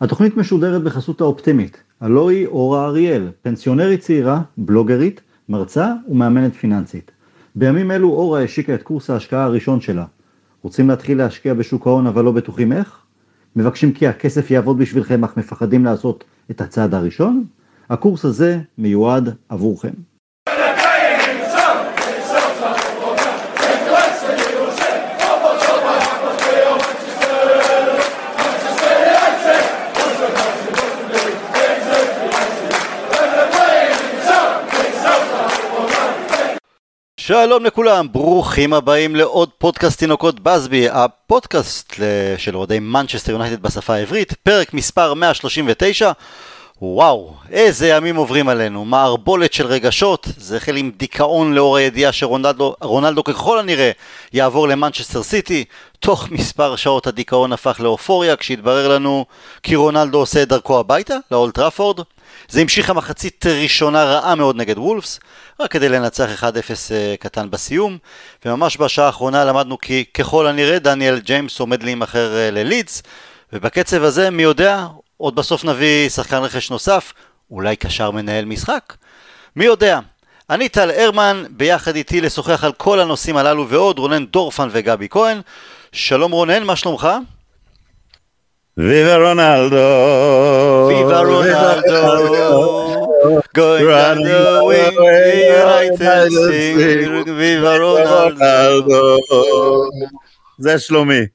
התוכנית משודרת בחסות האופטימית, הלוא היא אורה אריאל, פנסיונרית צעירה, בלוגרית, מרצה ומאמנת פיננסית. בימים אלו אורה השיקה את קורס ההשקעה הראשון שלה. רוצים להתחיל להשקיע בשוק ההון אבל לא בטוחים איך? מבקשים כי הכסף יעבוד בשבילכם אך מפחדים לעשות את הצעד הראשון? הקורס הזה מיועד עבורכם. שלום לכולם, ברוכים הבאים לעוד פודקאסט תינוקות באזבי, הפודקאסט של אוהדי מנצ'סטר יונייטד בשפה העברית, פרק מספר 139. וואו, איזה ימים עוברים עלינו, מערבולת של רגשות, זה החל עם דיכאון לאור הידיעה שרונלדו ככל הנראה יעבור למנצ'סטר סיטי, תוך מספר שעות הדיכאון הפך לאופוריה כשהתברר לנו כי רונלדו עושה את דרכו הביתה, לאולד טראפורד. זה המשיך המחצית ראשונה רעה מאוד נגד וולפס, רק כדי לנצח 1-0 אה, קטן בסיום, וממש בשעה האחרונה למדנו כי ככל הנראה דניאל ג'יימס עומד להימכר אה, ללידס, ובקצב הזה מי יודע, עוד בסוף נביא שחקן רכש נוסף, אולי קשר מנהל משחק? מי יודע. אני טל הרמן, ביחד איתי לשוחח על כל הנושאים הללו ועוד, רונן דורפן וגבי כהן. שלום רונן, מה שלומך? ויבה רונלדו! ויבה רונלדו! going down the wing, United sing, ויבה רונלדו. זה שלומי.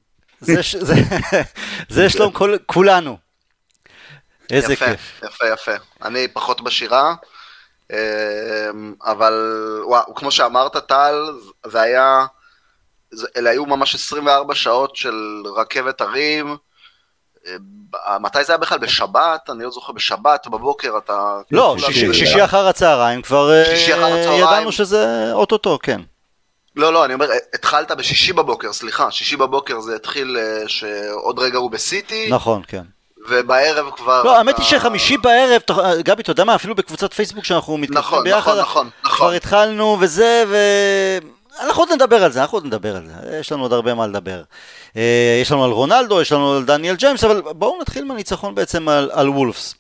זה שלום כולנו. איזה יפה, כיף. יפה, יפה. אני פחות בשירה, אמ, אבל וואו, כמו שאמרת טל, זה היה, אלה היו ממש 24 שעות של רכבת הרים. אה, מתי זה היה בכלל? בשבת? אני לא זוכר, בשבת בבוקר אתה... לא, שישי, שישי אחר הצהריים כבר אה, שישי אחר הצהריים. ידענו שזה אוטוטו, כן. לא, לא, אני אומר, התחלת בשישי בבוקר, סליחה, שישי בבוקר זה התחיל אה, שעוד רגע הוא בסיטי. נכון, כן. ובערב כבר... לא, האמת היא שחמישי בערב, גבי, אתה יודע מה, אפילו בקבוצת פייסבוק שאנחנו מתכנסים נכון, ביחד, נכון, נכון, נכון. כבר התחלנו וזה, ו... אנחנו עוד נדבר על זה, אנחנו עוד נדבר על זה, יש לנו עוד הרבה מה לדבר. אה, יש לנו על רונלדו, יש לנו על דניאל ג'יימס, אבל בואו נתחיל מהניצחון בעצם על, על וולפס.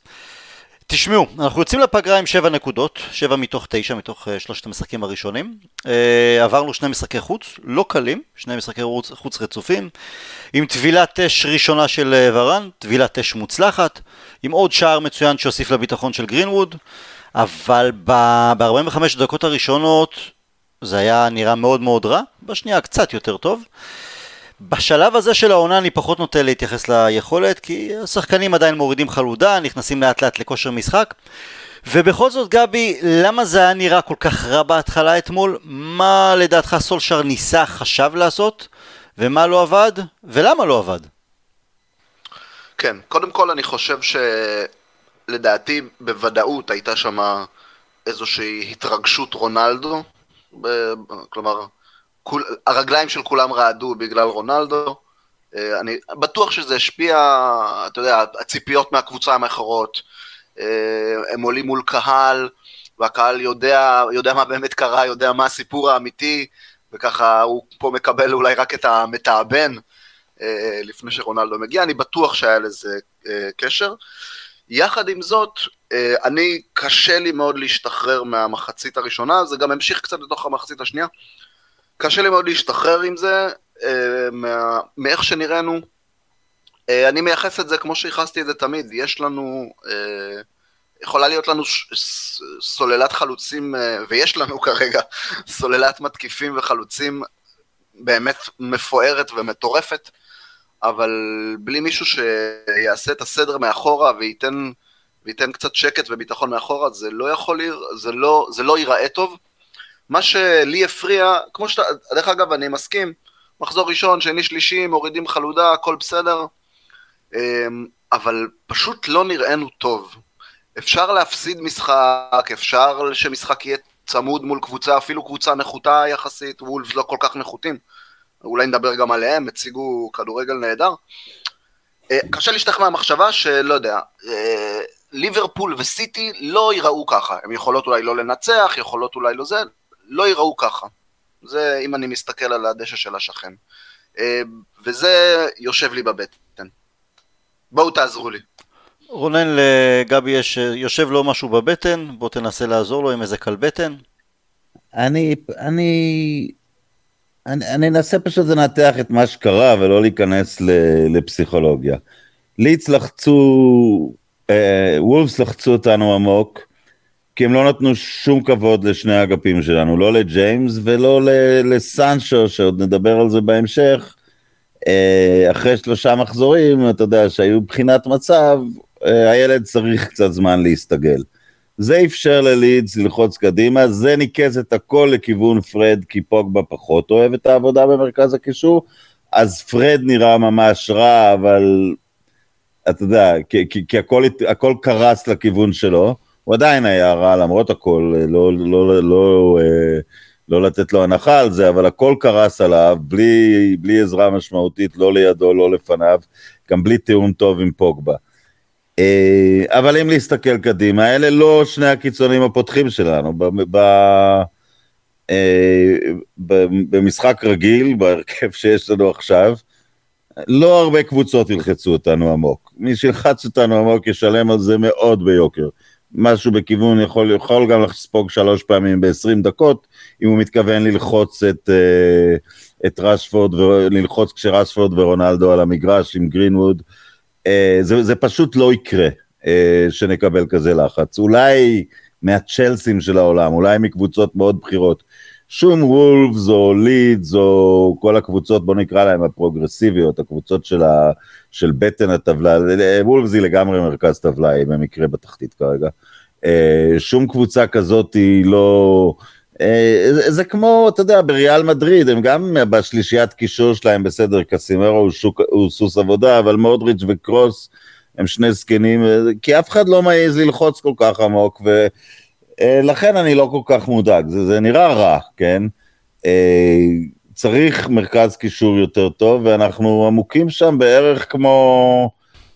תשמעו, אנחנו יוצאים לפגרה עם 7 נקודות, 7 מתוך 9 מתוך uh, שלושת המשחקים הראשונים. Uh, עברנו שני משחקי חוץ, לא קלים, שני משחקי חוץ, חוץ רצופים, עם טבילת אש ראשונה של ורן, טבילת אש מוצלחת, עם עוד שער מצוין שהוסיף לביטחון של גרינווד, אבל ב-45 דקות הראשונות זה היה נראה מאוד מאוד רע, בשנייה קצת יותר טוב. בשלב הזה של העונה אני פחות נוטה להתייחס ליכולת, כי השחקנים עדיין מורידים חלודה, נכנסים לאט לאט לכושר משחק. ובכל זאת גבי, למה זה היה נראה כל כך רע בהתחלה אתמול? מה לדעתך סולשר ניסה, חשב לעשות, ומה לא עבד, ולמה לא עבד? כן, קודם כל אני חושב שלדעתי בוודאות הייתה שם איזושהי התרגשות רונלדו, כלומר כול, הרגליים של כולם רעדו בגלל רונלדו. אה, אני בטוח שזה השפיע, אתה יודע, הציפיות מהקבוצה המאחרות, אה, הם עולים מול קהל, והקהל יודע, יודע מה באמת קרה, יודע מה הסיפור האמיתי, וככה הוא פה מקבל אולי רק את המתאבן אה, לפני שרונלדו מגיע, אני בטוח שהיה לזה קשר. יחד עם זאת, אני, קשה לי מאוד להשתחרר מהמחצית הראשונה, זה גם המשיך קצת לתוך המחצית השנייה. קשה לי מאוד להשתחרר עם זה, אה, מה, מאיך שנראינו. אה, אני מייחס את זה כמו שייחסתי את זה תמיד, יש לנו, אה, יכולה להיות לנו סוללת חלוצים, אה, ויש לנו כרגע סוללת מתקיפים וחלוצים באמת מפוארת ומטורפת, אבל בלי מישהו שיעשה את הסדר מאחורה וייתן, וייתן קצת שקט וביטחון מאחורה, זה לא יכול, זה לא, זה לא ייראה טוב. מה שלי הפריע, כמו שאתה, דרך אגב אני מסכים, מחזור ראשון, שני, שלישי, מורידים חלודה, הכל בסדר, אמ, אבל פשוט לא נראינו טוב. אפשר להפסיד משחק, אפשר שמשחק יהיה צמוד מול קבוצה, אפילו קבוצה נחותה יחסית, וולפס לא כל כך נחותים, אולי נדבר גם עליהם, הציגו כדורגל נהדר. אה, קשה להשתכנע מהמחשבה שלא יודע, אה, ליברפול וסיטי לא ייראו ככה, הן יכולות אולי לא לנצח, יכולות אולי לא זה, לא ייראו ככה. זה אם אני מסתכל על הדשא של השכן. אה, וזה יושב לי בבטן. בואו תעזרו לי. רונן, לגבי יש, יושב לו משהו בבטן, בוא תנסה לעזור לו עם איזה כלבטן. אני, אני, אני, אני אנסה פשוט לנתח את מה שקרה ולא להיכנס ל, לפסיכולוגיה. ליץ לחצו, וולפס לחצו אותנו עמוק, כי הם לא נתנו שום כבוד לשני האגפים שלנו, לא לג'יימס ולא לסנצ'ו, שעוד נדבר על זה בהמשך. אה, אחרי שלושה מחזורים, אתה יודע, שהיו בחינת מצב, אה, הילד צריך קצת זמן להסתגל. זה אפשר ללידס ללחוץ קדימה, זה ניקז את הכל לכיוון פרד, כי פוגבה פחות אוהב את העבודה במרכז הקישור, אז פרד נראה ממש רע, אבל אתה יודע, כי, כי, הכל, הכל קרס לכיוון שלו, הוא עדיין היה רע למרות הכל, לא, לא, לא, לא, לא לתת לו הנחה על זה, אבל הכל קרס עליו, בלי, בלי עזרה משמעותית, לא לידו, לא לפניו, גם בלי תיאום טוב עם פוגבה. אה, אבל אם להסתכל קדימה, אלה לא שני הקיצונים הפותחים שלנו. ב, ב, אה, במשחק רגיל, בהרכב שיש לנו עכשיו, לא הרבה קבוצות ילחצו אותנו עמוק. מי שילחץ אותנו עמוק ישלם על זה מאוד ביוקר. משהו בכיוון יכול, יכול גם לספוג שלוש פעמים ב-20 דקות, אם הוא מתכוון ללחוץ את, אה, את רשפורד, ללחוץ כשרשפורד ורונלדו על המגרש עם גרינווד. אה, זה, זה פשוט לא יקרה אה, שנקבל כזה לחץ. אולי מהצ'לסים של העולם, אולי מקבוצות מאוד בכירות. שום וולפס או לידס או כל הקבוצות, בוא נקרא להם הפרוגרסיביות, הקבוצות של, ה, של בטן הטבלה, וולפס היא לגמרי מרכז טבלה, היא במקרה בתחתית כרגע. אה, שום קבוצה כזאת היא לא... אה, זה, זה כמו, אתה יודע, בריאל מדריד, הם גם בשלישיית קישור שלהם בסדר, קסימרו הוא, שוק, הוא סוס עבודה, אבל מודריץ' וקרוס הם שני זקנים, אה, כי אף אחד לא מעז ללחוץ כל כך עמוק, ו... אה, לכן אני לא כל כך מודאג, זה, זה נראה רע, כן? אה, צריך מרכז קישור יותר טוב, ואנחנו עמוקים שם בערך כמו,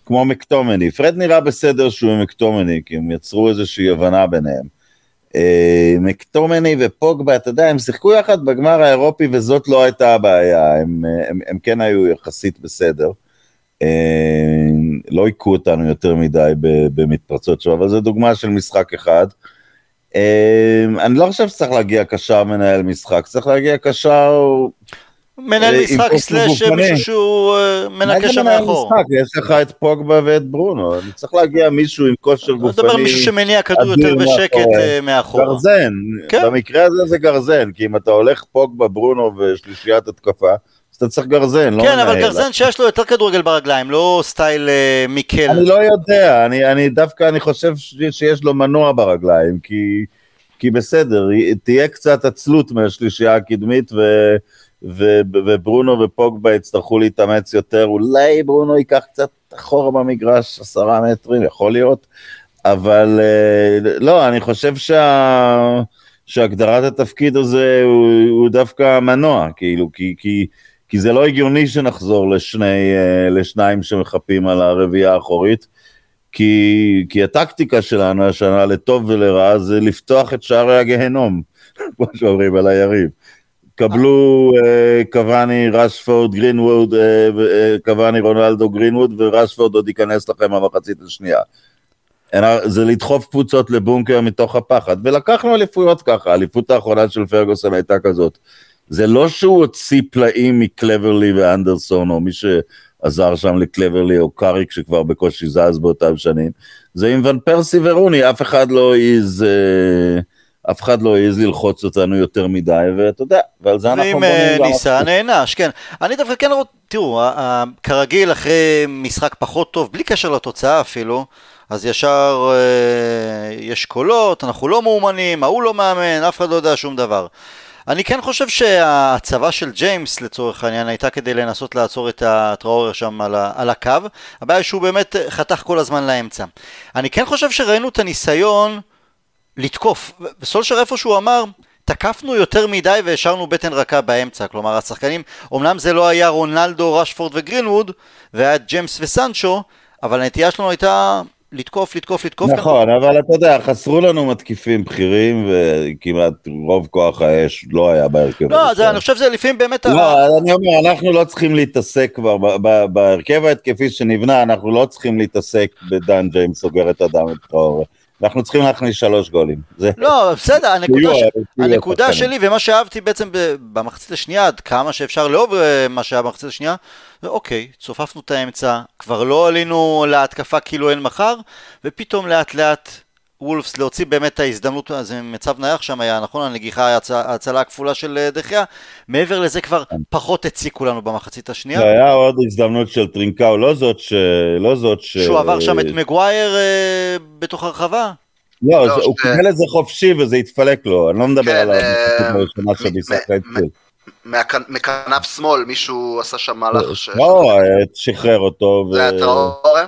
כמו מקטומני. פרד נראה בסדר שהוא מקטומני, כי הם יצרו איזושהי הבנה ביניהם. אה, מקטומני ופוגבה, אתה יודע, הם שיחקו יחד בגמר האירופי וזאת לא הייתה הבעיה, הם, הם, הם כן היו יחסית בסדר. לא היכו אותנו יותר מדי במתפרצות שלו, אבל זו דוגמה של משחק אחד. אמ, אני לא חושב שצריך להגיע קשר מנהל משחק, צריך להגיע קשר... מנהל אה, משחק סלאש מישהו שהוא אה, מנקה שם מאחור. יש לך את פוגבה ואת ברונו, אני צריך להגיע מישהו עם כושר גופני. אני מדבר על מישהו שמניע כדור יותר בשקט אה, מאחור. גרזן, כן. במקרה הזה זה גרזן, כי אם אתה הולך פוגבה, ברונו ושלישיית התקפה, אתה צריך גרזן, לא כן, מנהל. כן, אבל גרזן שיש לו יותר כדורגל ברגליים, לא סטייל uh, מיקל. אני לא יודע, אני, אני דווקא, אני חושב שיש לו מנוע ברגליים, כי, כי בסדר, תהיה קצת עצלות מהשלישייה הקדמית, ו, ו, וברונו ופוגבה יצטרכו להתאמץ יותר, אולי ברונו ייקח קצת אחורה במגרש, עשרה מטרים, יכול להיות, אבל uh, לא, אני חושב שה... שהגדרת התפקיד הזה הוא, הוא דווקא מנוע, כאילו, כי, כי כי זה לא הגיוני שנחזור לשני, אה, לשניים שמחפים על הרביעייה האחורית, כי, כי הטקטיקה שלנו השנה לטוב ולרע זה לפתוח את שערי הגהנום, כמו שאומרים על היריב. קבלו אה, קוואני, רשפורד, גרינווד, אה, קוואני, רונלדו, גרינווד, ורשפורד עוד ייכנס לכם במחצית השנייה. זה לדחוף קבוצות לבונקר מתוך הפחד, ולקחנו אליפויות ככה, האליפות האחרונה של פרגוסון הייתה כזאת. זה לא שהוא הוציא פלאים מקלברלי ואנדרסון, או מי שעזר שם לקלברלי, או קאריק שכבר בקושי זז באותם שנים, זה עם ון פרסי ורוני, אף אחד לא העז... אה, אף אחד לא העז ללחוץ אותנו יותר מדי, ואתה יודע, ועל זה אנחנו בונים גם... ואם ניסה נענש, כן. אני דווקא כן רוצה, תראו, כרגיל אחרי משחק פחות טוב, בלי קשר לתוצאה אפילו, אז ישר אה, יש קולות, אנחנו לא מאומנים, ההוא לא מאמן, אף אחד לא יודע שום דבר. אני כן חושב שההצבה של ג'יימס לצורך העניין הייתה כדי לנסות לעצור את הטראורר שם על, ה, על הקו. הבעיה היא שהוא באמת חתך כל הזמן לאמצע. אני כן חושב שראינו את הניסיון לתקוף. וסולשר איפה שהוא אמר, תקפנו יותר מדי והשארנו בטן רכה באמצע. כלומר, השחקנים, אמנם זה לא היה רונלדו, רשפורד וגרינווד, והיה ג'יימס וסנצ'ו, אבל הנטייה שלנו הייתה לתקוף, לתקוף, לתקוף. נכון, אבל אתה יודע, חסרו לנו מתקיפים בכירים, וכמעט רוב כוח האש לא היה בהרכב. לא, זה, אני חושב שזה לפעמים באמת... לא, אני אומר, אנחנו לא צריכים להתעסק כבר, בהרכב ההתקפי שנבנה, אנחנו לא צריכים להתעסק בדן ג'יימס סוגר את אדם את טראורי. אנחנו צריכים להכניס שלוש גולים. זה... לא, בסדר, הנקודה, ש... הנקודה שלי ומה שאהבתי בעצם במחצית השנייה, עד כמה שאפשר לאהוב אה, מה שהיה במחצית השנייה, זה אוקיי, צופפנו את האמצע, כבר לא עלינו להתקפה כאילו אין מחר, ופתאום לאט לאט וולפס להוציא באמת את ההזדמנות, זה מצב נייח שם היה, נכון? הנגיחה, ההצלה הכפולה של אה, דחיה. מעבר לזה כבר כן. פחות הציקו לנו במחצית השנייה. זה היה עוד הזדמנות של טרינקאו, לא זאת ש... לא זאת ש... שהוא עבר שם את מגווייר אה, בתוך הרחבה? לא, לא הוא קיבל את זה חופשי וזה התפלק לו, אני לא מדבר כן, על המחצית אה, הראשונה שביסקה התחיל. מכנף שמאל מישהו עשה שם מהלך ש... לא, שחרר אותו. זה היה טראורי?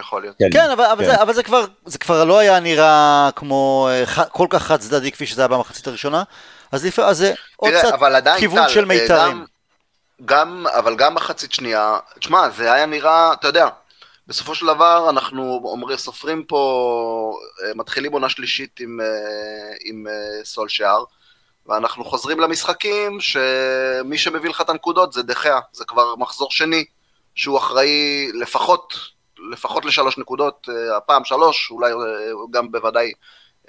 יכול להיות. כן, כן אבל, אבל, כן. זה, אבל זה, כבר, זה כבר לא היה נראה כמו אה, כל כך חד צדדי כפי שזה היה במחצית הראשונה, אז, לפ... אז זה עוד קצת כיוון טל, של אה, מיתרים. גם, גם, אבל גם מחצית שנייה, תשמע, זה היה נראה, אתה יודע, בסופו של דבר אנחנו אומרים, סופרים פה, אה, מתחילים עונה שלישית עם, עם סולשיאר, ואנחנו חוזרים למשחקים שמי שמביא לך את הנקודות זה דחיה, זה כבר מחזור שני, שהוא אחראי לפחות לפחות לשלוש נקודות, אה, הפעם שלוש, אולי אה, גם בוודאי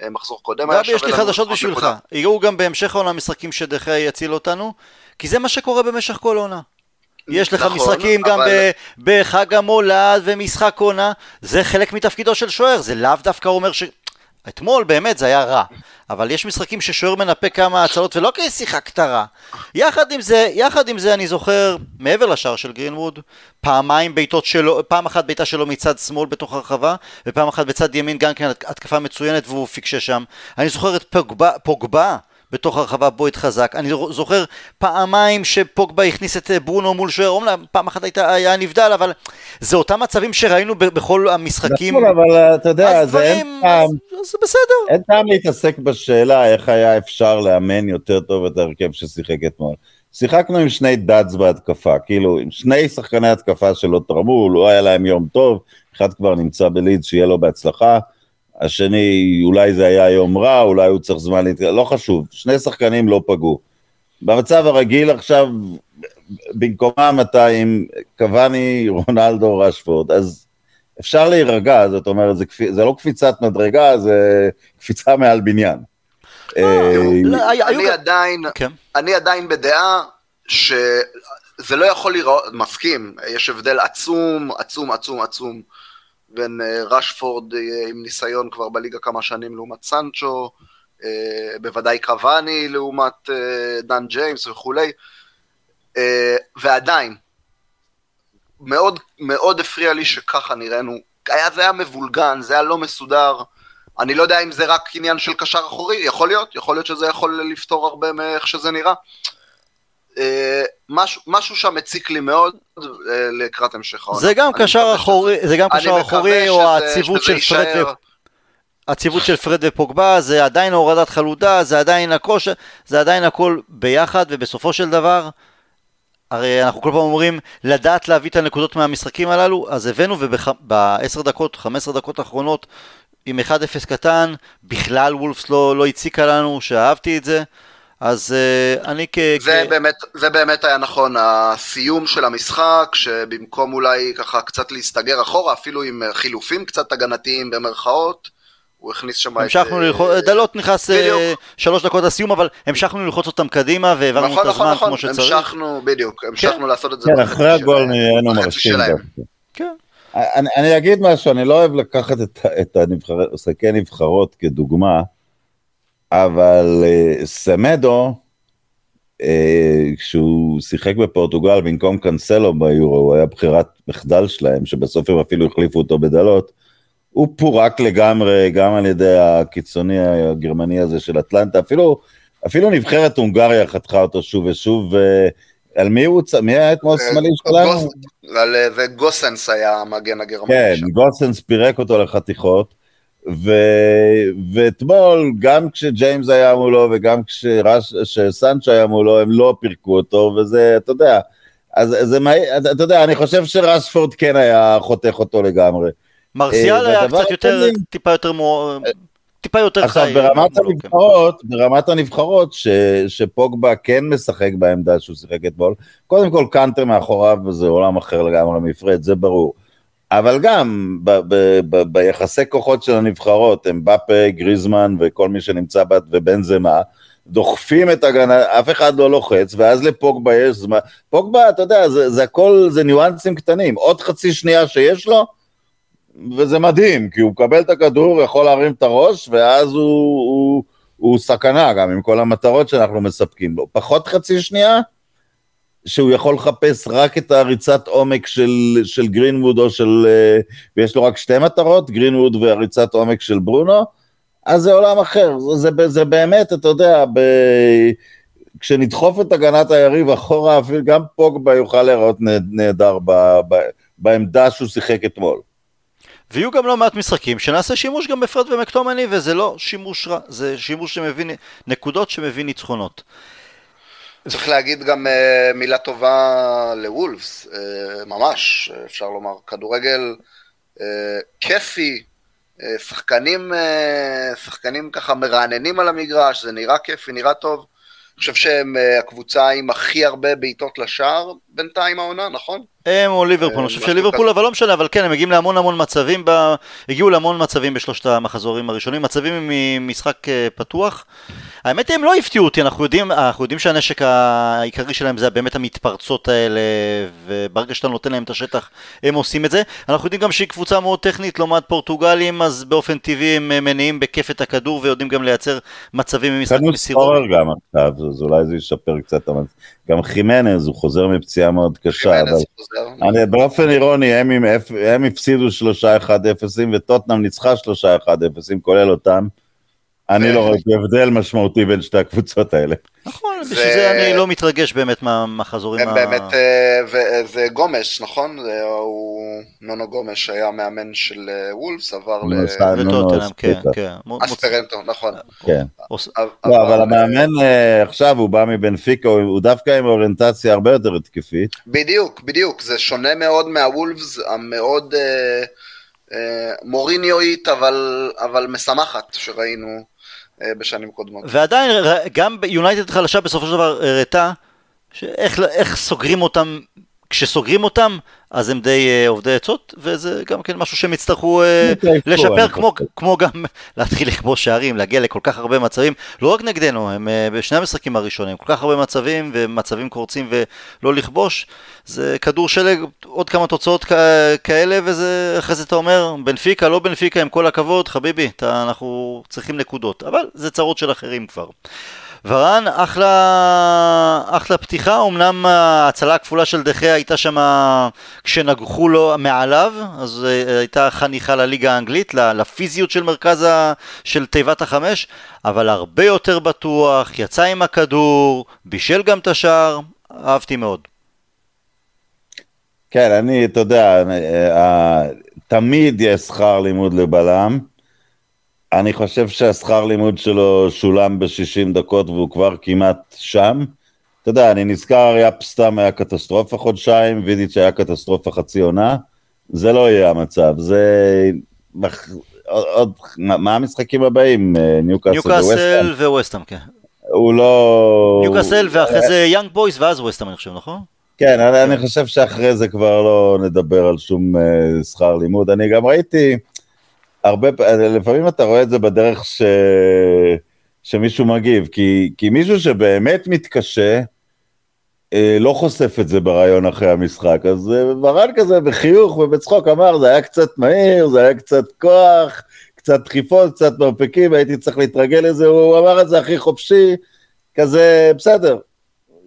אה, מחזור קודם היה שווה לנו. גבי, יש לי חדשות בשבילך. יראו גם בהמשך העונה משחקים שדחיה יציל אותנו, כי זה מה שקורה במשך כל עונה. יש לך נכון, משחקים אבל... גם בחג המולד ומשחק עונה, זה חלק מתפקידו של שוער, זה לאו דווקא אומר ש... אתמול באמת זה היה רע, אבל יש משחקים ששוער מנפה כמה הצלות ולא כי שיחקת רע. יחד עם זה, יחד עם זה אני זוכר, מעבר לשער של גרינווד, פעמיים בעיטות שלו, פעם אחת בעיטה שלו מצד שמאל בתוך הרחבה, ופעם אחת בצד ימין גם כן התקפה מצוינת והוא פיקשה שם. אני זוכר את פוגבה, פוגבה בתוך הרחבה בויד חזק. אני זוכר פעמיים שפוגבה הכניס את אה, ברונו מול שוער, אומנם פעם אחת הייתה, היה נבדל, אבל זה אותם מצבים שראינו בכל המשחקים. נכון, אבל אה, אתה יודע, זה אין טעם, זה בסדר. אין טעם להתעסק בשאלה איך היה אפשר לאמן יותר טוב את ההרכב ששיחק אתמול. שיחקנו עם שני דאדס בהתקפה, כאילו עם שני שחקני התקפה שלא תרמו, לא היה להם יום טוב, אחד כבר נמצא בלידס, שיהיה לו בהצלחה. השני, אולי זה היה יום רע, אולי הוא צריך זמן להתקדם, לא חשוב, שני שחקנים לא פגעו. במצב הרגיל עכשיו, במקומם אתה עם קוואני, רונלדו, רשפורד, אז אפשר להירגע, זאת אומרת, זה, זה לא קפיצת מדרגה, זה קפיצה מעל בניין. אה, אה, לא, אני עדיין, כן. אני עדיין בדעה שזה לא יכול לראות, מסכים, יש הבדל עצום, עצום, עצום, עצום. בין אה, רשפורד אה, עם ניסיון כבר בליגה כמה שנים לעומת סנצ'ו, אה, בוודאי קוואני לעומת דן ג'יימס וכולי, ועדיין, מאוד מאוד הפריע לי שככה נראינו, היה, זה היה מבולגן, זה היה לא מסודר, אני לא יודע אם זה רק עניין של קשר אחורי, יכול להיות, יכול להיות שזה יכול לפתור הרבה מאיך שזה נראה. אה, משהו, משהו שם מציק לי מאוד אה, לקראת המשך העונה. זה גם קשר אחורי, זה גם קשר אחורי או העציבות של פרד ו... הציוות של פרד ופוגבה זה עדיין הורדת חלודה, זה עדיין הכושר, זה עדיין הכל ביחד ובסופו של דבר הרי אנחנו כל פעם אומרים לדעת להביא את הנקודות מהמשחקים הללו, אז הבאנו ובעשר דקות, חמש עשרה דקות האחרונות עם 1-0 קטן, בכלל וולפס לא, לא הציקה לנו, שאהבתי את זה. אז uh, אני כ... זה, כ... באמת, זה באמת היה נכון, הסיום של המשחק, שבמקום אולי ככה קצת להסתגר אחורה, אפילו עם חילופים קצת הגנתיים במרכאות, הוא הכניס שם את... המשכנו ללחוץ, אה, דלות נכנס שלוש דקות לסיום, אבל המשכנו ללחוץ אותם קדימה והעברנו נכון, את הזמן נכון, כמו שצריך. המשכנו, בדיוק, המשכנו כן. לעשות את זה. כן, אחרי הגול נהיינו מרשים. כן. אני, אני אגיד משהו, אני לא אוהב לקחת את, את המשחקי נבחרות כדוגמה, אבל uh, סמדו, uh, כשהוא שיחק בפורטוגל במקום קאנסלו ביורו, הוא היה בחירת מחדל שלהם, שבסוף הם אפילו החליפו אותו בדלות, הוא פורק לגמרי, גם על ידי הקיצוני הגרמני הזה של אטלנטה, אפילו, אפילו נבחרת הונגריה חתכה אותו שוב ושוב, ועל מי הוא, מי היה אתמול אה, שמאלי שלנו? וגוסנס היה המגן הגרמני כן, גוסנס פירק אותו לחתיכות. ו... ואתמול, גם כשג'יימס היה מולו וגם כשסנצ'ה היה מולו, הם לא פירקו אותו, וזה, אתה יודע, אז זה מה... אתה יודע, אני חושב שרספורד כן היה חותך אותו לגמרי. מרסיאל אה, היה קצת יותר, השני- טיפה יותר מו... טיפה יותר עכשיו, חי. ברמת מולו, כן. הנבחרות, ברמת הנבחרות, ש, שפוגבה כן משחק בעמדה שהוא שיחק אתמול, קודם כל קאנטה מאחוריו, וזה עולם אחר לגמרי מפרד, זה ברור. אבל גם ב, ב, ב, ביחסי כוחות של הנבחרות, אמבפה, גריזמן וכל מי שנמצא בה, ובנזמה, דוחפים את הגנה, אף אחד לא לוחץ, ואז לפוגבה יש זמן. פוגבה, אתה יודע, זה, זה הכל, זה ניואנסים קטנים. עוד חצי שנייה שיש לו, וזה מדהים, כי הוא מקבל את הכדור, יכול להרים את הראש, ואז הוא, הוא, הוא סכנה גם עם כל המטרות שאנחנו מספקים לו. פחות חצי שנייה, שהוא יכול לחפש רק את הריצת עומק של, של גרינווד או של... אה, ויש לו רק שתי מטרות, גרינווד והריצת עומק של ברונו, אז זה עולם אחר. זה, זה, זה באמת, אתה יודע, ב... כשנדחוף את הגנת היריב אחורה, אפילו גם פוגבה יוכל להיראות נה- נהדר ב, ב, בעמדה שהוא שיחק אתמול. ויהיו גם לא מעט משחקים שנעשה שימוש גם בפרד ומקטומני וזה לא שימוש רע, זה שימוש שמביא נקודות שמביא ניצחונות. צריך להגיד גם אה, מילה טובה לוולפס, אה, ממש, אפשר לומר, כדורגל אה, כיפי, שחקנים, שחקנים ככה מרעננים על המגרש, זה נראה כיפי, נראה טוב. אני חושב שהם הקבוצה עם הכי הרבה בעיטות לשער בינתיים העונה, נכון? הם או ליברפול, אה, אני חושב משהו שליברפול. אבל לא משנה, אבל כן, הם מגיעים להמון המון מצבים, ב... הגיעו להמון מצבים בשלושת המחזורים הראשונים, מצבים ממשחק אה, פתוח. האמת היא, הם לא הפתיעו אותי, אנחנו יודעים, אנחנו יודעים שהנשק העיקרי שלהם זה באמת המתפרצות האלה, וברגע שאתה נותן להם את השטח, הם עושים את זה. אנחנו יודעים גם שהיא קבוצה מאוד טכנית, לעומת פורטוגלים, אז באופן טבעי הם אה, מניעים בכיף את הכדור, ויודעים גם לייצר מצבים ממשחק מסירות. גם עכשיו, אז אולי זה ישפר קצת. גם חימנז, הוא חוזר מפציעה מאוד קשה, אבל... אני, באופן אירוני, הם, אפ- הם הפסידו שלושה 1-0 וטוטנאם ניצחה שלושה 1-0, כולל אותם. אני לא ראיתי הבדל משמעותי בין שתי הקבוצות האלה. נכון, זה- בשביל זה אני לא מתרגש באמת מה- מהחזורים הם באמת, אה, וזה גומש, נכון? זה- הוא, נונו גומש היה מאמן של אה, וולפס, עבר ל... וטוטנאם, כן. כן. אספרנטו, נכון. כן. לא, אבל המאמן אה, עכשיו, הוא בא מבנפיקה, הוא הוא דווקא עם אוריינטציה הרבה יותר התקפית. בדיוק, בדיוק, זה שונה מאוד מהוולפס המאוד אה, אה, מוריניואית, אבל, אבל משמחת שראינו אה, בשנים קודמות. ועדיין, גם יונייטד חלשה בסופו של דבר הראתה שאיך איך סוגרים אותם, כשסוגרים אותם, אז הם די אה, עובדי עצות, וזה גם כן משהו שהם יצטרכו אה, לשפר, כמו. כמו גם להתחיל לכבוש שערים, להגיע לכל כך הרבה מצבים, לא רק נגדנו, הם אה, בשני המשחקים הראשונים, כל כך הרבה מצבים, ומצבים קורצים ולא לכבוש, זה כדור שלג, עוד כמה תוצאות כאלה, וזה, אחרי זה אתה אומר, בנפיקה, לא בנפיקה, עם כל הכבוד, חביבי, אתה, אנחנו צריכים נקודות, אבל זה צרות של אחרים כבר. ורן, אחלה, אחלה פתיחה, אמנם ההצלה הכפולה של דחיה הייתה שם כשנגחו לו מעליו, אז אה, הייתה חניכה לליגה האנגלית, לפיזיות של מרכז ה... של תיבת החמש, אבל הרבה יותר בטוח, יצא עם הכדור, בישל גם את השער, אהבתי מאוד. כן, אני, אתה יודע, אה, אה, תמיד יש שכר לימוד לבלם. אני חושב שהשכר לימוד שלו שולם ב-60 דקות והוא כבר כמעט שם. אתה יודע, אני נזכר, יאפ סטאם היה קטסטרופה חודשיים, וידיץ' היה קטסטרופה חצי עונה. זה לא יהיה המצב, זה... עוד, עוד, מה המשחקים הבאים? אה, ניוקאסל וווסטהאם? וווסטהאם, כן. הוא לא... ניוקאסל ואחרי זה יאנג בויז ואז ווסטהאם אני חושב, נכון? כן, אני, אני חושב שאחרי זה כבר לא נדבר על שום אה, שכר לימוד. אני גם ראיתי הרבה, לפעמים אתה רואה את זה בדרך ש... שמישהו מגיב, כי, כי מישהו שבאמת מתקשה, אה, לא חושף את זה ברעיון אחרי המשחק, אז אה, ורן כזה בחיוך ובצחוק אמר, זה היה קצת מהיר, זה היה קצת כוח, קצת דחיפות, קצת מרפקים, הייתי צריך להתרגל לזה, הוא אמר את זה הכי חופשי, כזה, בסדר,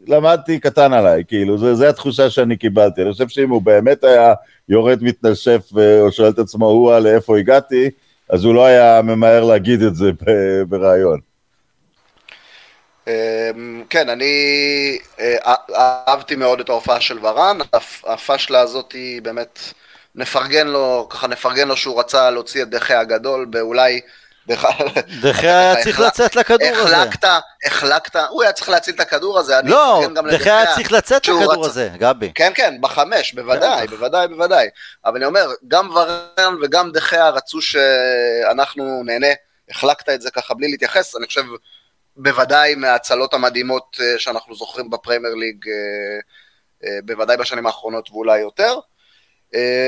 למדתי קטן עליי, כאילו, זה התחושה שאני קיבלתי. אני חושב שאם הוא באמת היה יורד מתנשף ו- או שואל את עצמו, הוא לאיפה הגעתי, אז הוא לא היה ממהר להגיד את זה בריאיון. אמ, כן, אני אה, אהבתי מאוד את ההופעה של ורן, הפ- הפשלה הזאת היא באמת, נפרגן לו, ככה נפרגן לו שהוא רצה להוציא את דחי הגדול באולי דחיה היה צריך לצאת לכדור הזה. החלקת, החלקת, הוא היה צריך להציל את הכדור הזה. לא, דחיה היה צריך לצאת לכדור הזה, גבי. כן, כן, בחמש, בוודאי. בוודאי, בוודאי. אבל אני אומר, גם ורן וגם דחיה רצו שאנחנו נהנה. החלקת את זה ככה בלי להתייחס, אני חושב, בוודאי מההצלות המדהימות אה, שאנחנו זוכרים בפרמייר ליג, אה, אה, בוודאי בשנים האחרונות ואולי יותר.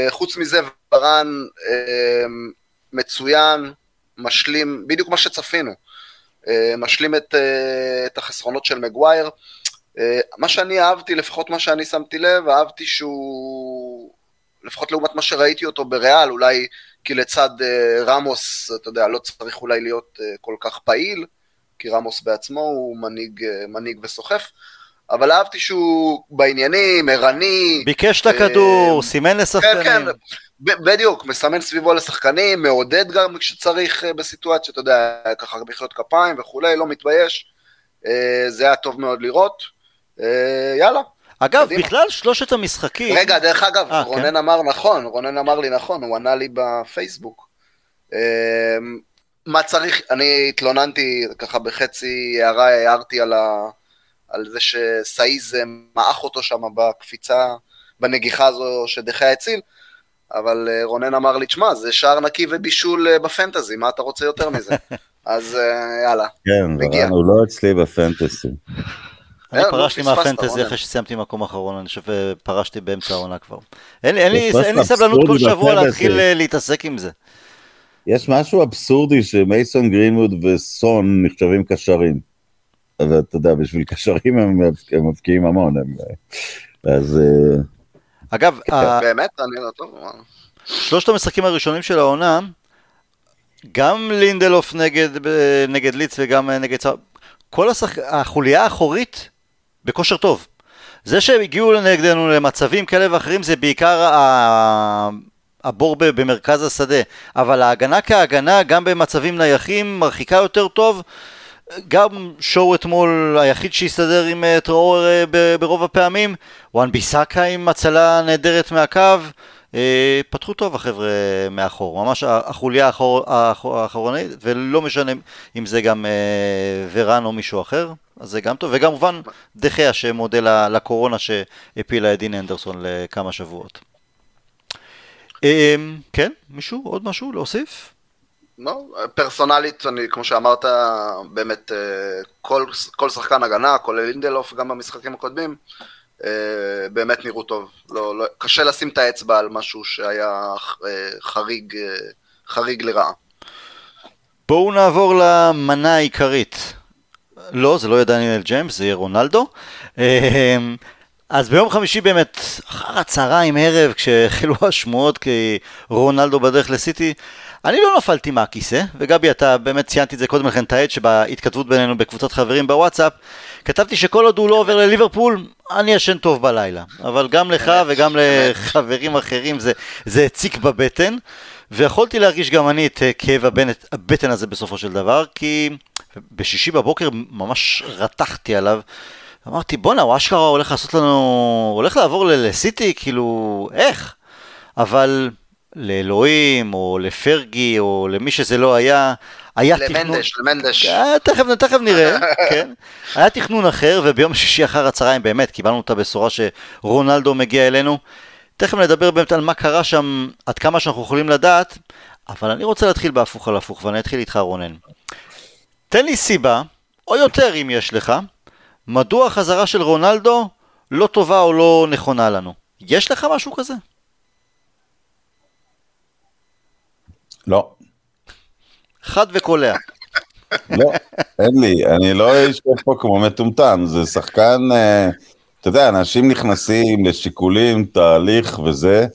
חוץ מזה, ורן מצוין, משלים, בדיוק מה שצפינו. אה, משלים את, אה, את החסרונות של מגווייר. אה, מה שאני אהבתי, לפחות מה שאני שמתי לב, אהבתי שהוא, לפחות לעומת מה שראיתי אותו בריאל, אולי כי לצד רמוס, אתה יודע, לא צריך אולי להיות כל כך פעיל, כי רמוס בעצמו הוא מנהיג וסוחף, אבל אהבתי שהוא בעניינים, ערני, ביקש את הכדור, אה, סימן כן, לשחקנים. כן, ב- בדיוק, מסמן סביבו לשחקנים, מעודד גם כשצריך אה, בסיטואציות, אתה יודע, ככה מחיאות כפיים וכולי, לא מתבייש. אה, זה היה טוב מאוד לראות. יאללה. אגב, קדימה. בכלל שלושת המשחקים... רגע, דרך אגב, אה, רונן כן. אמר נכון, רונן אמר לי נכון, הוא ענה לי בפייסבוק. מה צריך, אני התלוננתי ככה בחצי הערה, הערתי על, ה, על זה שסאיז אה, מעך אותו שם בקפיצה, בנגיחה הזו שדחיה הציל, אבל אה, רונן אמר לי, תשמע, זה שער נקי ובישול אה, בפנטזי, מה אתה רוצה יותר מזה? אז יאללה. כן, מגיע. ורן הוא לא אצלי בפנטסי. אני פרשתי מהפנטזי. אחרי שסיימתי מקום אחרון, אני חושב פרשתי באמצע העונה כבר. אין לי- סבלנות כל שבוע בפנטזי. להתחיל להתעסק עם זה. יש משהו אבסורדי שמייסון גרינווד וסון נחשבים קשרים. אז אתה יודע, בשביל קשרים הם הם מבקיעים המון. הם- אז אה, אגב, ה- באמת? אני לא טוב. שלושת המשחקים הראשונים של העונה, גם לינדלוף נגד, אה, נגד ליץ וגם אה, נגד צהר, כל השחק... החוליה האחורית בכושר טוב. זה שהם הגיעו נגדנו למצבים כאלה ואחרים זה בעיקר ה... הבור במרכז השדה, אבל ההגנה כהגנה, גם במצבים נייחים, מרחיקה יותר טוב. גם שואו אתמול היחיד שהסתדר עם אה, טראור אה, ברוב הפעמים, וואן ביסאקה עם הצלה נהדרת מהקו, אה, פתחו טוב החבר'ה מאחור, ממש החוליה האחור- האחורנית, ולא משנה אם זה גם ורן או מישהו אחר, אז זה גם טוב, וגם כמובן דחיה שמודה לקורונה שהפילה את דין אנדרסון לכמה שבועות. אה, כן, מישהו? עוד משהו להוסיף? לא, פרסונלית, אני, כמו שאמרת, באמת, אה, כל, כל שחקן הגנה, כולל לינדלוף, גם במשחקים הקודמים, אה, באמת נראו טוב. לא, לא, קשה לשים את האצבע על משהו שהיה אה, חריג, חריג לרעה. בואו נעבור למנה העיקרית. לא, זה לא יהיה דניאל ג'יימס, זה יהיה רונלדו. אז ביום חמישי באמת, אחר הצהריים ערב, כשהחלו השמועות כי רונלדו בדרך לסיטי, אני לא נפלתי מהכיסא, וגבי אתה באמת ציינתי את זה קודם לכן, את העד שבהתכתבות בינינו בקבוצת חברים בוואטסאפ, כתבתי שכל עוד הוא לא עובר לליברפול, אני ישן טוב בלילה. אבל גם לך וגם. לחברים אחרים זה, זה הציק בבטן, ויכולתי להרגיש גם אני את אה, כאב הבנט, הבטן הזה בסופו של דבר, כי בשישי בבוקר ממש רתחתי עליו. אמרתי, בואנה, הוא אשכרה הולך לעשות לנו, הולך לעבור לסיטי, כאילו, איך? אבל לאלוהים, או לפרגי, או למי שזה לא היה, היה תכנון... למנדש, למנדש. אה, תכף, תכף נראה, כן. היה תכנון אחר, וביום שישי אחר הצהריים באמת קיבלנו את הבשורה שרונלדו מגיע אלינו. תכף נדבר באמת על מה קרה שם, עד כמה שאנחנו יכולים לדעת, אבל אני רוצה להתחיל בהפוך על הפוך, ואני אתחיל איתך רונן. תן לי סיבה, או יותר אם יש לך, מדוע החזרה של רונלדו לא טובה או לא נכונה לנו. יש לך משהו כזה? לא, חד וקולע. לא, אין לי, אני לא אשב פה כמו מטומטם, זה שחקן, אה, אתה יודע, אנשים נכנסים לשיקולים, תהליך וזה.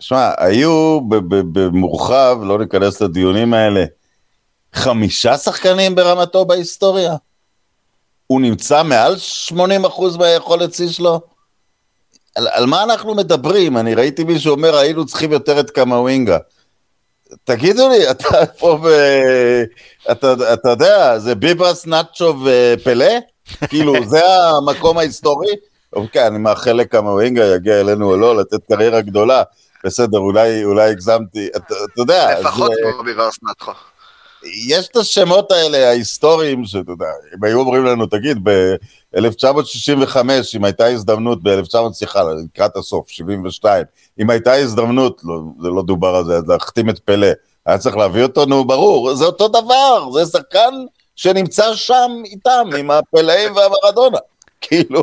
שמע, היו במורחב, לא ניכנס לדיונים האלה, חמישה שחקנים ברמתו בהיסטוריה? הוא נמצא מעל 80% מהיכולת שיא שלו? על, על מה אנחנו מדברים? אני ראיתי מישהו אומר, היינו צריכים יותר את קמאווינגה. תגידו לי, אתה פה ב... אתה, אתה יודע, זה ביבס, נאצ'ו ופלה? כאילו, זה המקום ההיסטורי? אוקיי, אני מאחל לקמאווינגה יגיע אלינו או לא, לתת קריירה גדולה. בסדר, אולי, אולי הגזמתי, אתה, אתה יודע, לפחות זה, ביברס נתחו. יש את השמות האלה ההיסטוריים, שאתה יודע, אם היו אומרים לנו, תגיד, ב-1965, אם הייתה הזדמנות, ב-1900, סליחה, לקראת הסוף, 72, אם הייתה הזדמנות, לא, זה לא דובר על זה, להחתים את פלא, היה צריך להביא אותו, נו, ברור, זה אותו דבר, זה שחקן שנמצא שם איתם, עם הפלאים והמרדונה, כאילו.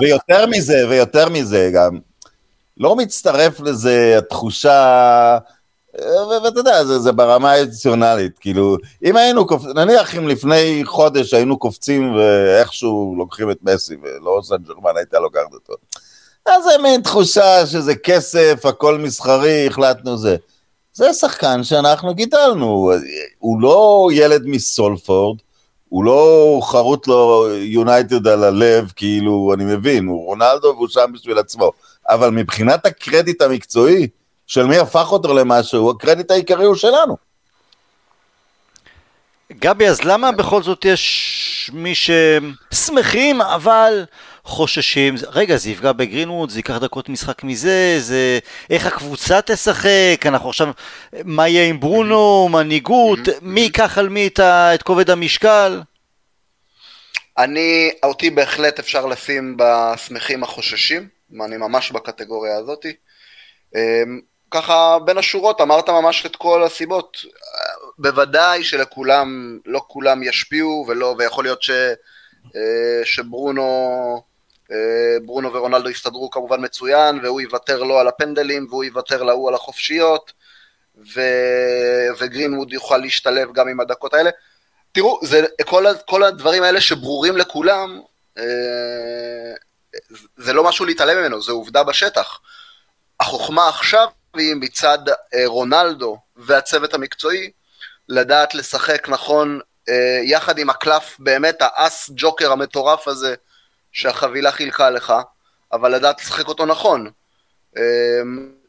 ויותר מזה, ויותר מזה גם, לא מצטרף לזה התחושה, ואתה יודע, זה, זה ברמה האדיציונלית, כאילו, אם היינו קופצים, נניח אם לפני חודש היינו קופצים ואיכשהו לוקחים את מסי, ולא סן ג'רמן הייתה לוקחת אותו. אז זה מין תחושה שזה כסף, הכל מסחרי, החלטנו זה. זה שחקן שאנחנו גידלנו, הוא לא ילד מסולפורד, הוא לא חרוט לו יונייטד על הלב, כאילו, אני מבין, הוא רונלדו והוא שם בשביל עצמו. אבל מבחינת הקרדיט המקצועי, של מי הפך אותו למשהו, הקרדיט העיקרי הוא שלנו. גבי, אז למה בכל זאת יש מי ששמחים, אבל חוששים? רגע, זה יפגע בגרינווד, זה ייקח דקות משחק מזה, זה... איך הקבוצה תשחק, אנחנו עכשיו... מה יהיה עם ברונו, מנהיגות, מי ייקח על מי את, ה... את כובד המשקל? אני, אותי בהחלט אפשר לשים בשמחים החוששים, אני ממש בקטגוריה הזאתי. ככה בין השורות אמרת ממש את כל הסיבות. בוודאי שלכולם, לא כולם ישפיעו, ולא, ויכול להיות ש, אה, שברונו אה, ברונו ורונלדו יסתדרו כמובן מצוין, והוא יוותר לו על הפנדלים, והוא יוותר להוא על החופשיות, ו... וגרינווד יוכל להשתלב גם עם הדקות האלה. תראו, זה, כל, כל הדברים האלה שברורים לכולם, אה, זה לא משהו להתעלם ממנו, זה עובדה בשטח. החוכמה עכשיו מצד אה, רונלדו והצוות המקצועי, לדעת לשחק נכון אה, יחד עם הקלף, באמת האס ג'וקר המטורף הזה שהחבילה חילקה לך, אבל לדעת לשחק אותו נכון.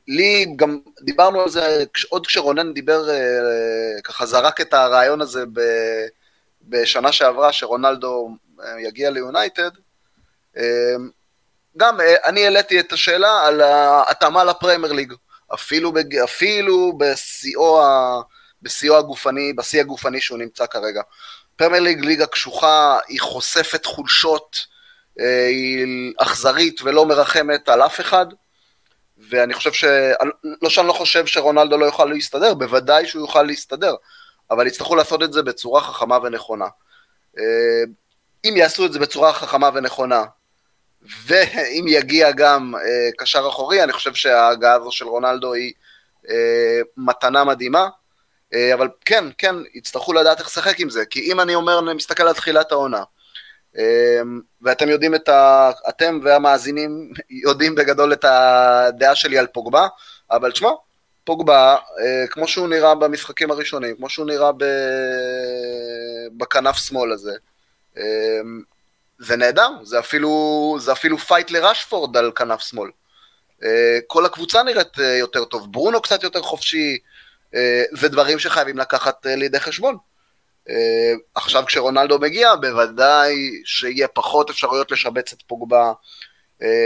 לי גם, דיברנו על זה עוד כשרונן דיבר, ככה זרק את הרעיון הזה בשנה שעברה, שרונלדו יגיע ליונייטד, גם אה, אני העליתי את השאלה על ההתאמה לפרמייר ליג, אפילו, בג... אפילו בשיאו, ה... בשיאו הגופני, בשיא הגופני שהוא נמצא כרגע. פרמייר ליג ליגה קשוחה, היא חושפת חולשות, אה, היא אכזרית ולא מרחמת על אף אחד, ואני חושב ש... לא שאני לא חושב שרונלדו לא יוכל להסתדר, בוודאי שהוא יוכל להסתדר, אבל יצטרכו לעשות את זה בצורה חכמה ונכונה. אה, אם יעשו את זה בצורה חכמה ונכונה, ואם יגיע גם אה, קשר אחורי, אני חושב שההגעה הזו של רונלדו היא אה, מתנה מדהימה. אה, אבל כן, כן, יצטרכו לדעת איך לשחק עם זה, כי אם אני אומר, אני מסתכל על תחילת העונה, אה, ואתם יודעים את ה... אתם והמאזינים יודעים בגדול את הדעה שלי על פוגבה, אבל תשמע, פוגבה, אה, כמו שהוא נראה במשחקים הראשונים, כמו שהוא נראה ב... בכנף שמאל הזה, אה, זה נהדר, זה אפילו, זה אפילו פייט לרשפורד על כנף שמאל. אה, כל הקבוצה נראית אה, יותר טוב, ברונו קצת יותר חופשי, אה, זה דברים שחייבים לקחת לידי חשבון. עכשיו כשרונלדו מגיע, בוודאי שיהיה פחות אפשרויות לשבץ את פוגבה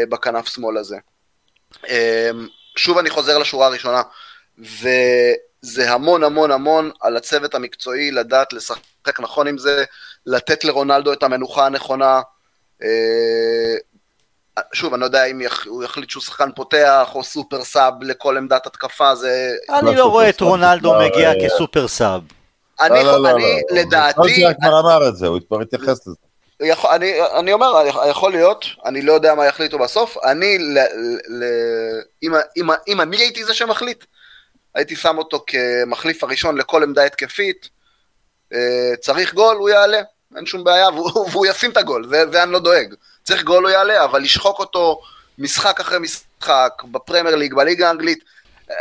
בכנף שמאל הזה. שוב אני חוזר לשורה הראשונה, וזה המון המון המון על הצוות המקצועי לדעת לשחק נכון עם זה, לתת לרונלדו את המנוחה הנכונה. אה, שוב, אני לא יודע אם הוא יחליט שהוא שחקן פותח או סופר סאב לכל עמדת התקפה, זה... אני לא רואה את רונלדו מגיע כסופר סאב. אני, לא, לא, לא, לדעתי... הוא כבר אמר את זה, הוא כבר התייחס לזה. יכול, אני, אני אומר, יכול להיות, אני לא יודע מה יחליטו בסוף, אני, ל, ל, אם, אם, אם אני הייתי זה שמחליט, הייתי שם אותו כמחליף הראשון לכל עמדה התקפית, אה, צריך גול, הוא יעלה. אין שום בעיה, והוא, והוא ישים את הגול, זה, זה אני לא דואג. צריך גול הוא יעלה, אבל לשחוק אותו משחק אחרי משחק, בפרמייר ליג, בליגה האנגלית, אה,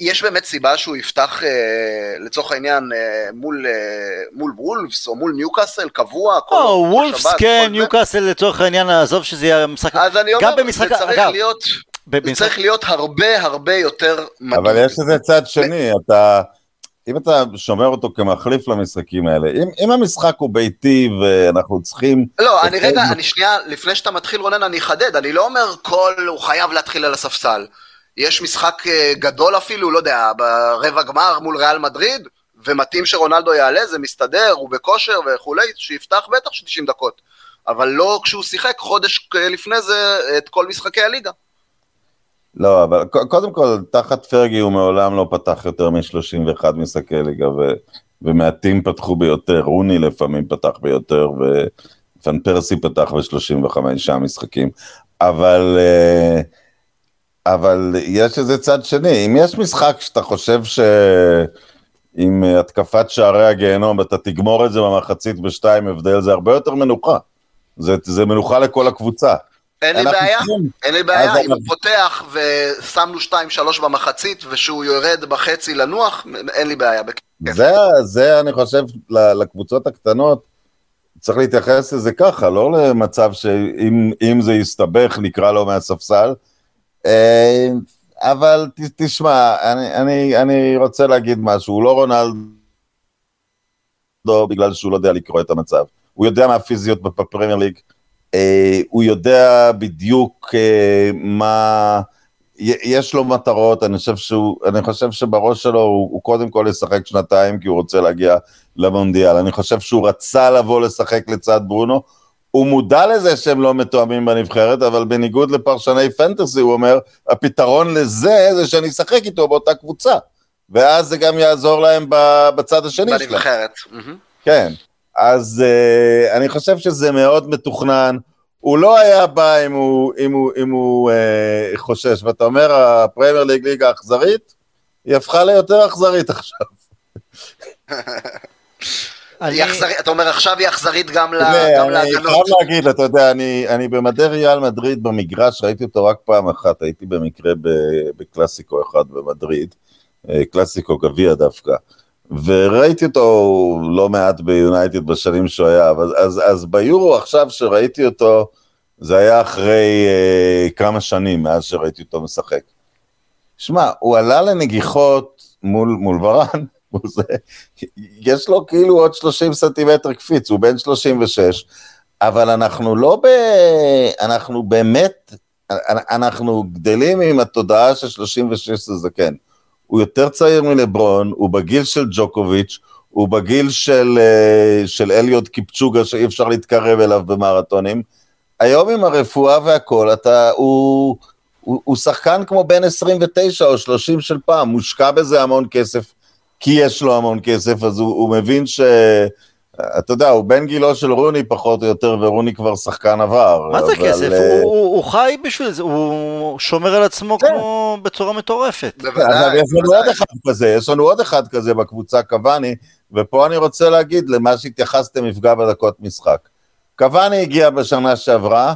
יש באמת סיבה שהוא יפתח אה, לצורך העניין אה, מול, אה, מול וולפס או מול ניוקאסל קבוע? או, וולפס כן, ניוקאסל לצורך העניין, עזוב שזה יהיה משחק... אז אני אומר, במשחק, זה צריך אגב, להיות... זה צריך להיות הרבה הרבה יותר מדהים. אבל יש לזה צד שני, אתה... אם אתה שומר אותו כמחליף למשחקים האלה, אם, אם המשחק הוא ביתי ואנחנו צריכים... לא, אני רגע, אני שנייה, לפני שאתה מתחיל רונן, אני אחדד, אני לא אומר כל, הוא חייב להתחיל על הספסל. יש משחק אה, גדול אפילו, לא יודע, ברבע גמר מול ריאל מדריד, ומתאים שרונלדו יעלה, זה מסתדר, הוא בכושר וכולי, שיפתח בטח של 90 דקות. אבל לא כשהוא שיחק חודש לפני זה את כל משחקי הליגה. לא, אבל קודם כל, תחת פרגי הוא מעולם לא פתח יותר מ-31 משחקי ליגה, ו, ומעטים פתחו ביותר, רוני לפעמים פתח ביותר, ופן פרסי פתח ב-35 משחקים, אבל, אה, אבל יש איזה צד שני, אם יש משחק שאתה חושב ש... עם התקפת שערי הגיהנום, אתה תגמור את זה במחצית בשתיים הבדל, זה הרבה יותר מנוחה. זה, זה מנוחה לכל הקבוצה. אין לי בעיה, אין לי בעיה, אם הוא פותח ושמנו 2-3 במחצית ושהוא יורד בחצי לנוח, אין לי בעיה. זה, זה אני חושב לקבוצות הקטנות, צריך להתייחס לזה ככה, לא למצב שאם זה יסתבך נקרא לו מהספסל, אה, אבל תשמע, אני, אני, אני רוצה להגיד משהו, הוא לא רונלדו בגלל שהוא לא יודע לקרוא את המצב, הוא יודע מה הפיזיות בפרמייר ליג, הוא יודע בדיוק אה, מה, יש לו מטרות, אני חושב, שהוא, אני חושב שבראש שלו הוא, הוא קודם כל ישחק שנתיים כי הוא רוצה להגיע למונדיאל, אני חושב שהוא רצה לבוא לשחק לצד ברונו, הוא מודע לזה שהם לא מתואמים בנבחרת, אבל בניגוד לפרשני פנטסי, הוא אומר, הפתרון לזה זה שאני אשחק איתו באותה קבוצה, ואז זה גם יעזור להם בצד השני שלהם. בנבחרת. כן. אז uh, אני חושב שזה מאוד מתוכנן. הוא לא היה בא אם הוא, אם הוא, אם הוא uh, חושש, ואתה אומר, הפרמייר ליג ליגה אכזרית, היא הפכה ליותר אכזרית עכשיו. אני... אכזרית, אתה אומר עכשיו היא אכזרית גם, להגנות. אני חייב להגיד, אתה יודע, אני, אני במדי ריאל מדריד במגרש, ראיתי אותו רק פעם אחת, הייתי במקרה בקלאסיקו אחד במדריד, אה, קלאסיקו גביע דווקא. וראיתי אותו לא מעט ביונייטד בשנים שהוא היה, אז, אז, אז ביורו עכשיו שראיתי אותו, זה היה אחרי אה, כמה שנים מאז שראיתי אותו משחק. שמע, הוא עלה לנגיחות מול, מול ורן, יש לו כאילו עוד 30 סנטימטר קפיץ, הוא בן 36, אבל אנחנו לא ב... אנחנו באמת, אנחנו גדלים עם התודעה של 36 זה זקן. הוא יותר צעיר מלברון, הוא בגיל של ג'וקוביץ', הוא בגיל של, אה, של אליוט קיפצ'וגה שאי אפשר להתקרב אליו במרתונים. היום עם הרפואה והכל, אתה, הוא, הוא, הוא שחקן כמו בן 29 או 30 של פעם, מושקע בזה המון כסף, כי יש לו המון כסף, אז הוא, הוא מבין ש... אתה יודע, הוא בן גילו של רוני פחות או יותר, ורוני כבר שחקן עבר. מה זה אבל... כסף? הוא, הוא, הוא חי בשביל זה, הוא שומר על עצמו כן. כמו בצורה מטורפת. בוודאי. יש לנו עוד אחד כזה, יש לנו עוד אחד כזה בקבוצה קוואני, ופה אני רוצה להגיד למה שהתייחסתם מפגע בדקות משחק. קוואני הגיע בשנה שעברה,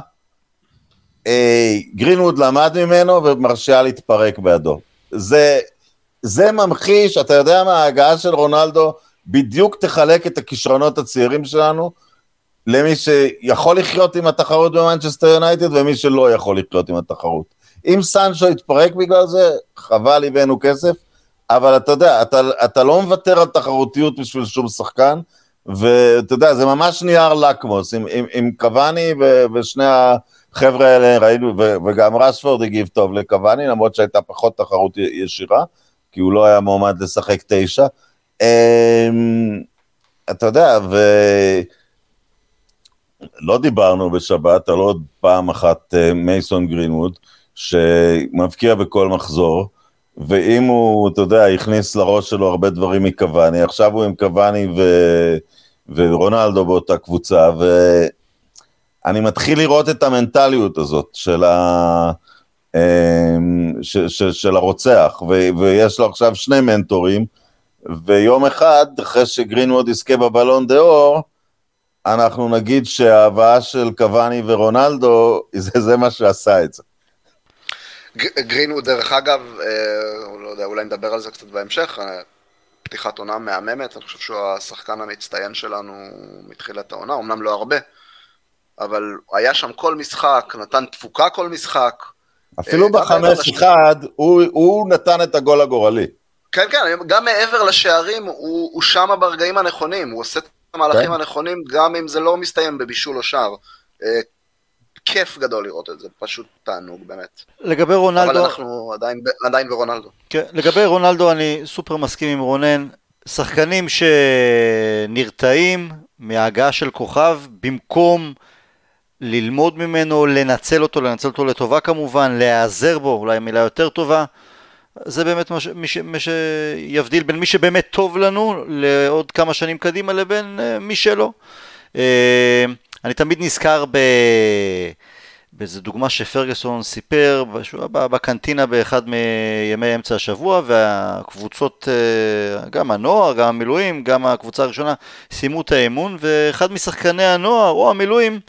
אה, גרינווד למד ממנו ומרשיאל להתפרק בעדו. זה, זה ממחיש, אתה יודע מה, ההגעה של רונלדו, בדיוק תחלק את הכישרונות הצעירים שלנו למי שיכול לחיות עם התחרות במנצ'סטר יונייטד ומי שלא יכול לחיות עם התחרות. אם סנצ'ו יתפרק בגלל זה, חבל הבאנו כסף, אבל אתה יודע, אתה, אתה לא מוותר על תחרותיות בשביל שום שחקן, ואתה יודע, זה ממש נייר לקמוס, עם, עם, עם קוואני ו, ושני החבר'ה האלה ראינו, ו, וגם רשפורד הגיב טוב לקוואני, למרות שהייתה פחות תחרות ישירה, כי הוא לא היה מועמד לשחק תשע. אמ, אתה יודע, ולא דיברנו בשבת על עוד פעם אחת אה, מייסון גרינווד, שמבקיע בכל מחזור, ואם הוא, אתה יודע, הכניס לראש שלו הרבה דברים מקוואני, עכשיו הוא עם קוואני ו... ורונלדו באותה קבוצה, ואני מתחיל לראות את המנטליות הזאת של, ה... אמ, ש... ש... של הרוצח, ו... ויש לו עכשיו שני מנטורים, ויום אחד, אחרי שגרינווד יזכה בבלון דה אור, אנחנו נגיד שההבאה של קוואני ורונלדו, זה, זה מה שעשה את זה. גרינווד, דרך אגב, אה, לא יודע, אולי נדבר על זה קצת בהמשך, אה, פתיחת עונה מהממת, אני חושב שהוא השחקן המצטיין שלנו מתחילת העונה, אמנם לא הרבה, אבל היה שם כל משחק, נתן תפוקה כל משחק. אפילו אה, בחמש אחד, הוא, הוא נתן את הגול הגורלי. כן, כן, גם מעבר לשערים, הוא, הוא שמה ברגעים הנכונים, הוא עושה את המהלכים כן. הנכונים, גם אם זה לא מסתיים בבישול או שער. אה, כיף גדול לראות את זה, פשוט תענוג באמת. לגבי רונלדו... אבל אנחנו עדיין, עדיין ברונלדו. כן, לגבי רונלדו אני סופר מסכים עם רונן, שחקנים שנרתעים מהגעה של כוכב במקום ללמוד ממנו, לנצל אותו, לנצל אותו לטובה כמובן, להיעזר בו, אולי מילה יותר טובה. זה באמת מה, ש, מי, שיבדיל בין מי שבאמת טוב לנו לעוד כמה שנים קדימה לבין uh, מי שלא. Uh, אני תמיד נזכר ב... באיזה דוגמה שפרגוסון סיפר בקנטינה באחד מימי אמצע השבוע והקבוצות, אה, גם הנוער, גם המילואים, גם הקבוצה הראשונה סיימו את האמון ואחד משחקני הנוער או המילואים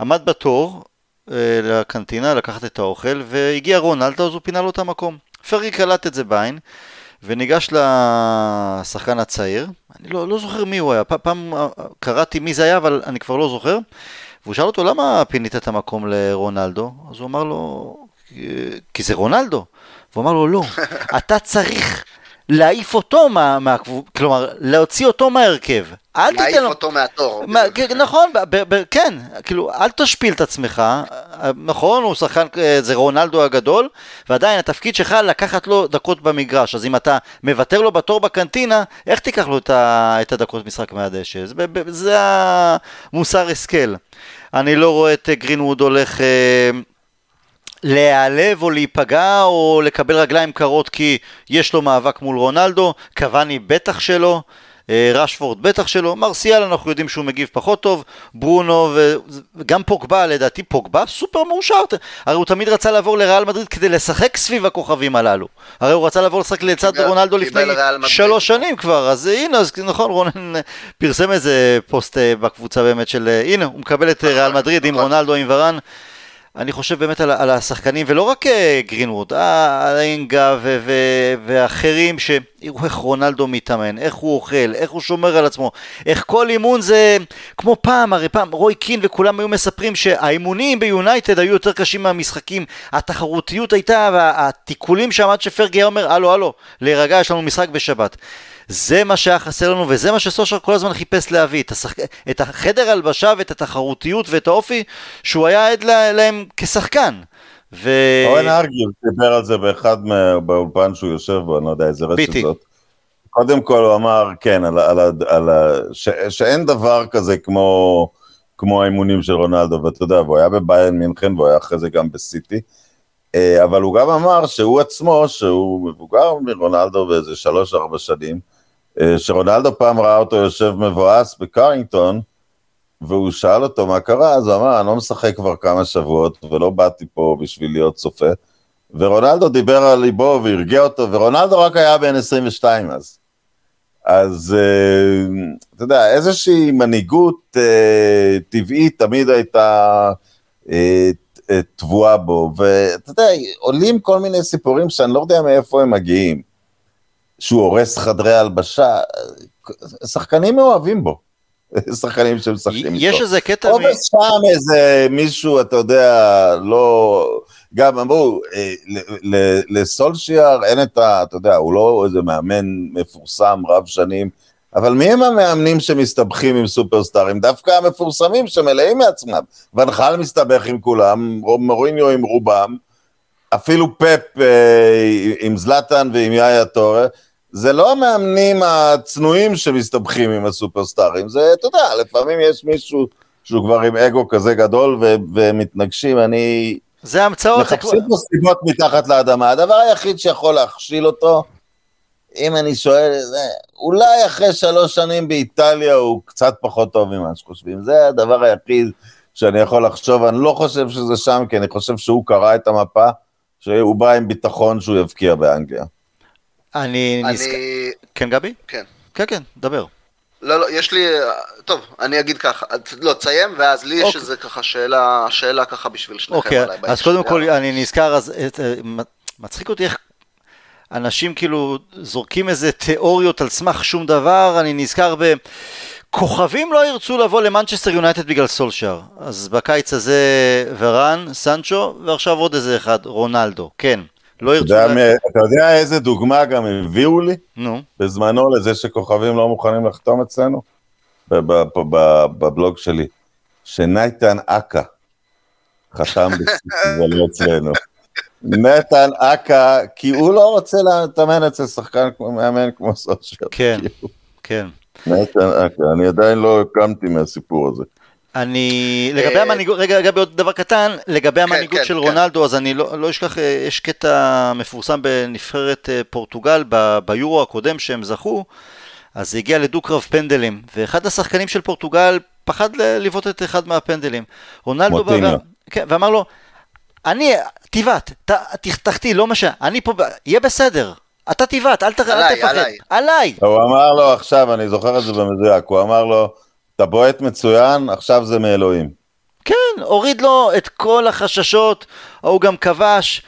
עמד בתור אה, לקנטינה לקחת את האוכל והגיע רונלדו אז הוא פינה לו את המקום. פרגי קלט את זה בעין וניגש לשחקן הצעיר, אני לא, לא זוכר מי הוא היה, פעם אה, קראתי מי זה היה אבל אני כבר לא זוכר והוא שאל אותו, למה פינית את המקום לרונלדו? אז הוא אמר לו, כי זה רונלדו. והוא אמר לו, לא, אתה צריך להעיף אותו מה... מה כלומר, להוציא אותו מההרכב. אל תיתן לו... להעיף אותו מהתור. מה, נכון, ב, ב, כן, כאילו, אל תשפיל את עצמך. נכון, הוא שחקן, זה רונלדו הגדול, ועדיין התפקיד שלך לקחת לו דקות במגרש. אז אם אתה מוותר לו בתור בקנטינה, איך תיקח לו את, ה, את הדקות משחק מהדשא? זה, זה המוסר השכל. אני לא רואה את גרינווד הולך... אה, להיעלב או להיפגע או לקבל רגליים קרות כי יש לו מאבק מול רונלדו, קוואני בטח שלא, אה, רשפורד בטח שלא, מרסיאל אנחנו יודעים שהוא מגיב פחות טוב, ברונו וגם פוגבה, לדעתי פוגבה סופר מאושר, הרי הוא תמיד רצה לעבור לריאל מדריד כדי לשחק סביב הכוכבים הללו, הרי הוא רצה לעבור לשחק לצד קיבל, רונלדו לפני שלוש שנים כבר, אז הנה, אז נכון, רונן פרסם איזה פוסט אה, בקבוצה באמת של הנה, הוא מקבל את ריאל מדריד עם נכון. רונלדו, עם ורן אני חושב באמת על, על השחקנים, ולא רק אה, גרינווד, אה, על האינגה ואחרים, שיראו איך רונלדו מתאמן, איך הוא אוכל, איך הוא שומר על עצמו, איך כל אימון זה כמו פעם, הרי פעם רוי קין וכולם היו מספרים שהאימונים ביונייטד היו יותר קשים מהמשחקים, התחרותיות הייתה, והתיקולים שם עד שפרגי אומר, הלו הלו, להירגע, יש לנו משחק בשבת. זה מה שהיה חסר לנו, וזה מה שסושר כל הזמן חיפש להביא, את, השח... את החדר הלבשה ואת התחרותיות ואת האופי שהוא היה עד להם כשחקן. ו... אורן ארגיל דיבר על זה באחד באולפן שהוא יושב בו, אני לא יודע איזה רשת זאת. קודם כל הוא אמר, כן, על, על, על, על, ש, שאין דבר כזה כמו, כמו האימונים של רונלדו, ואתה יודע, והוא היה בביין מינכן והוא היה אחרי זה גם בסיטי, אה, אבל הוא גם אמר שהוא עצמו, שהוא מבוגר מרונלדו באיזה שלוש-ארבע שנים, שרונלדו פעם ראה אותו יושב מבואס בקרינגטון, והוא שאל אותו מה קרה, אז הוא אמר, אני לא משחק כבר כמה שבועות, ולא באתי פה בשביל להיות צופה. ורונלדו דיבר על ליבו והרגיע אותו, ורונלדו רק היה בן 22 אז. אז אה, אתה יודע, איזושהי מנהיגות אה, טבעית תמיד הייתה טבועה בו, ואתה יודע, עולים כל מיני סיפורים שאני לא יודע מאיפה הם מגיעים. שהוא הורס חדרי הלבשה, שחקנים מאוהבים בו. שחקנים שמשחקים איתו. יש איזה קטע... או בשם איזה מישהו, אתה יודע, לא... גם אמרו, אה, לסולשיאר אין את ה... אתה יודע, הוא לא איזה מאמן מפורסם רב שנים, אבל מי הם המאמנים שמסתבכים עם סופרסטארים? דווקא המפורסמים שמלאים מעצמם. ונחל מסתבך עם כולם, מוריניו עם רובם, אפילו פפ אה, עם זלאטן ועם יאיה טורה. זה לא המאמנים הצנועים שמסתבכים עם הסופרסטארים, זה, אתה יודע, לפעמים יש מישהו שהוא כבר עם אגו כזה גדול ו- ומתנגשים, אני... זה המצאות. מחפשים פה סיבות מתחת לאדמה, הדבר היחיד שיכול להכשיל אותו, אם אני שואל, זה, אולי אחרי שלוש שנים באיטליה הוא קצת פחות טוב ממה שחושבים, זה הדבר היחיד שאני יכול לחשוב, אני לא חושב שזה שם, כי אני חושב שהוא קרא את המפה, שהוא בא עם ביטחון שהוא יבקיע באנגליה. אני נזכר... כן, גבי? כן. כן, כן, דבר. לא, לא, יש לי... טוב, אני אגיד ככה, לא, תסיים, ואז לי יש אוקיי. איזה ככה שאלה, שאלה ככה בשביל שניכם אוקיי. אז קודם כל, אני נזכר, אז אה, מצחיק אותי איך אנשים כאילו זורקים איזה תיאוריות על סמך שום דבר, אני נזכר ב... כוכבים לא ירצו לבוא למנצ'סטר יונייטד בגלל סולשאר. אז בקיץ הזה ורן, סנצ'ו, ועכשיו עוד איזה אחד, רונלדו, כן. לא ירצו... אתה יודע, אתה יודע איזה דוגמה גם הביאו לי? נו. בזמנו לזה שכוכבים לא מוכנים לחתום אצלנו? בבלוג שלי. שנייתן אקה חתם ולא אצלנו. נתן אקה, כי הוא לא רוצה להתאמן אצל שחקן כמו מאמן כמו סושיאל. כן. כן. אני עדיין לא קמתי מהסיפור הזה. אני, לגבי אה, המנהיגות, רגע, לגבי עוד דבר קטן, לגבי כן, המנהיגות כן, של כן. רונלדו, אז אני לא, לא אשכח, אה, יש קטע מפורסם בנבחרת אה, פורטוגל, ביורו הקודם שהם זכו, אז זה הגיע לדו-קרב פנדלים, ואחד השחקנים של פורטוגל פחד לבעוט את אחד מהפנדלים. רונלדו בא כן, ואמר לו, אני, תבעט, תחתי, לא משנה, אני פה, יהיה בסדר, אתה תבעט, אל, תפחד. עליי, עליי. הוא אמר לו עכשיו, אני זוכר את זה במדויק, הוא אמר לו, אתה בועט מצוין, עכשיו זה מאלוהים. כן, הוריד לו את כל החששות, הוא גם כבש.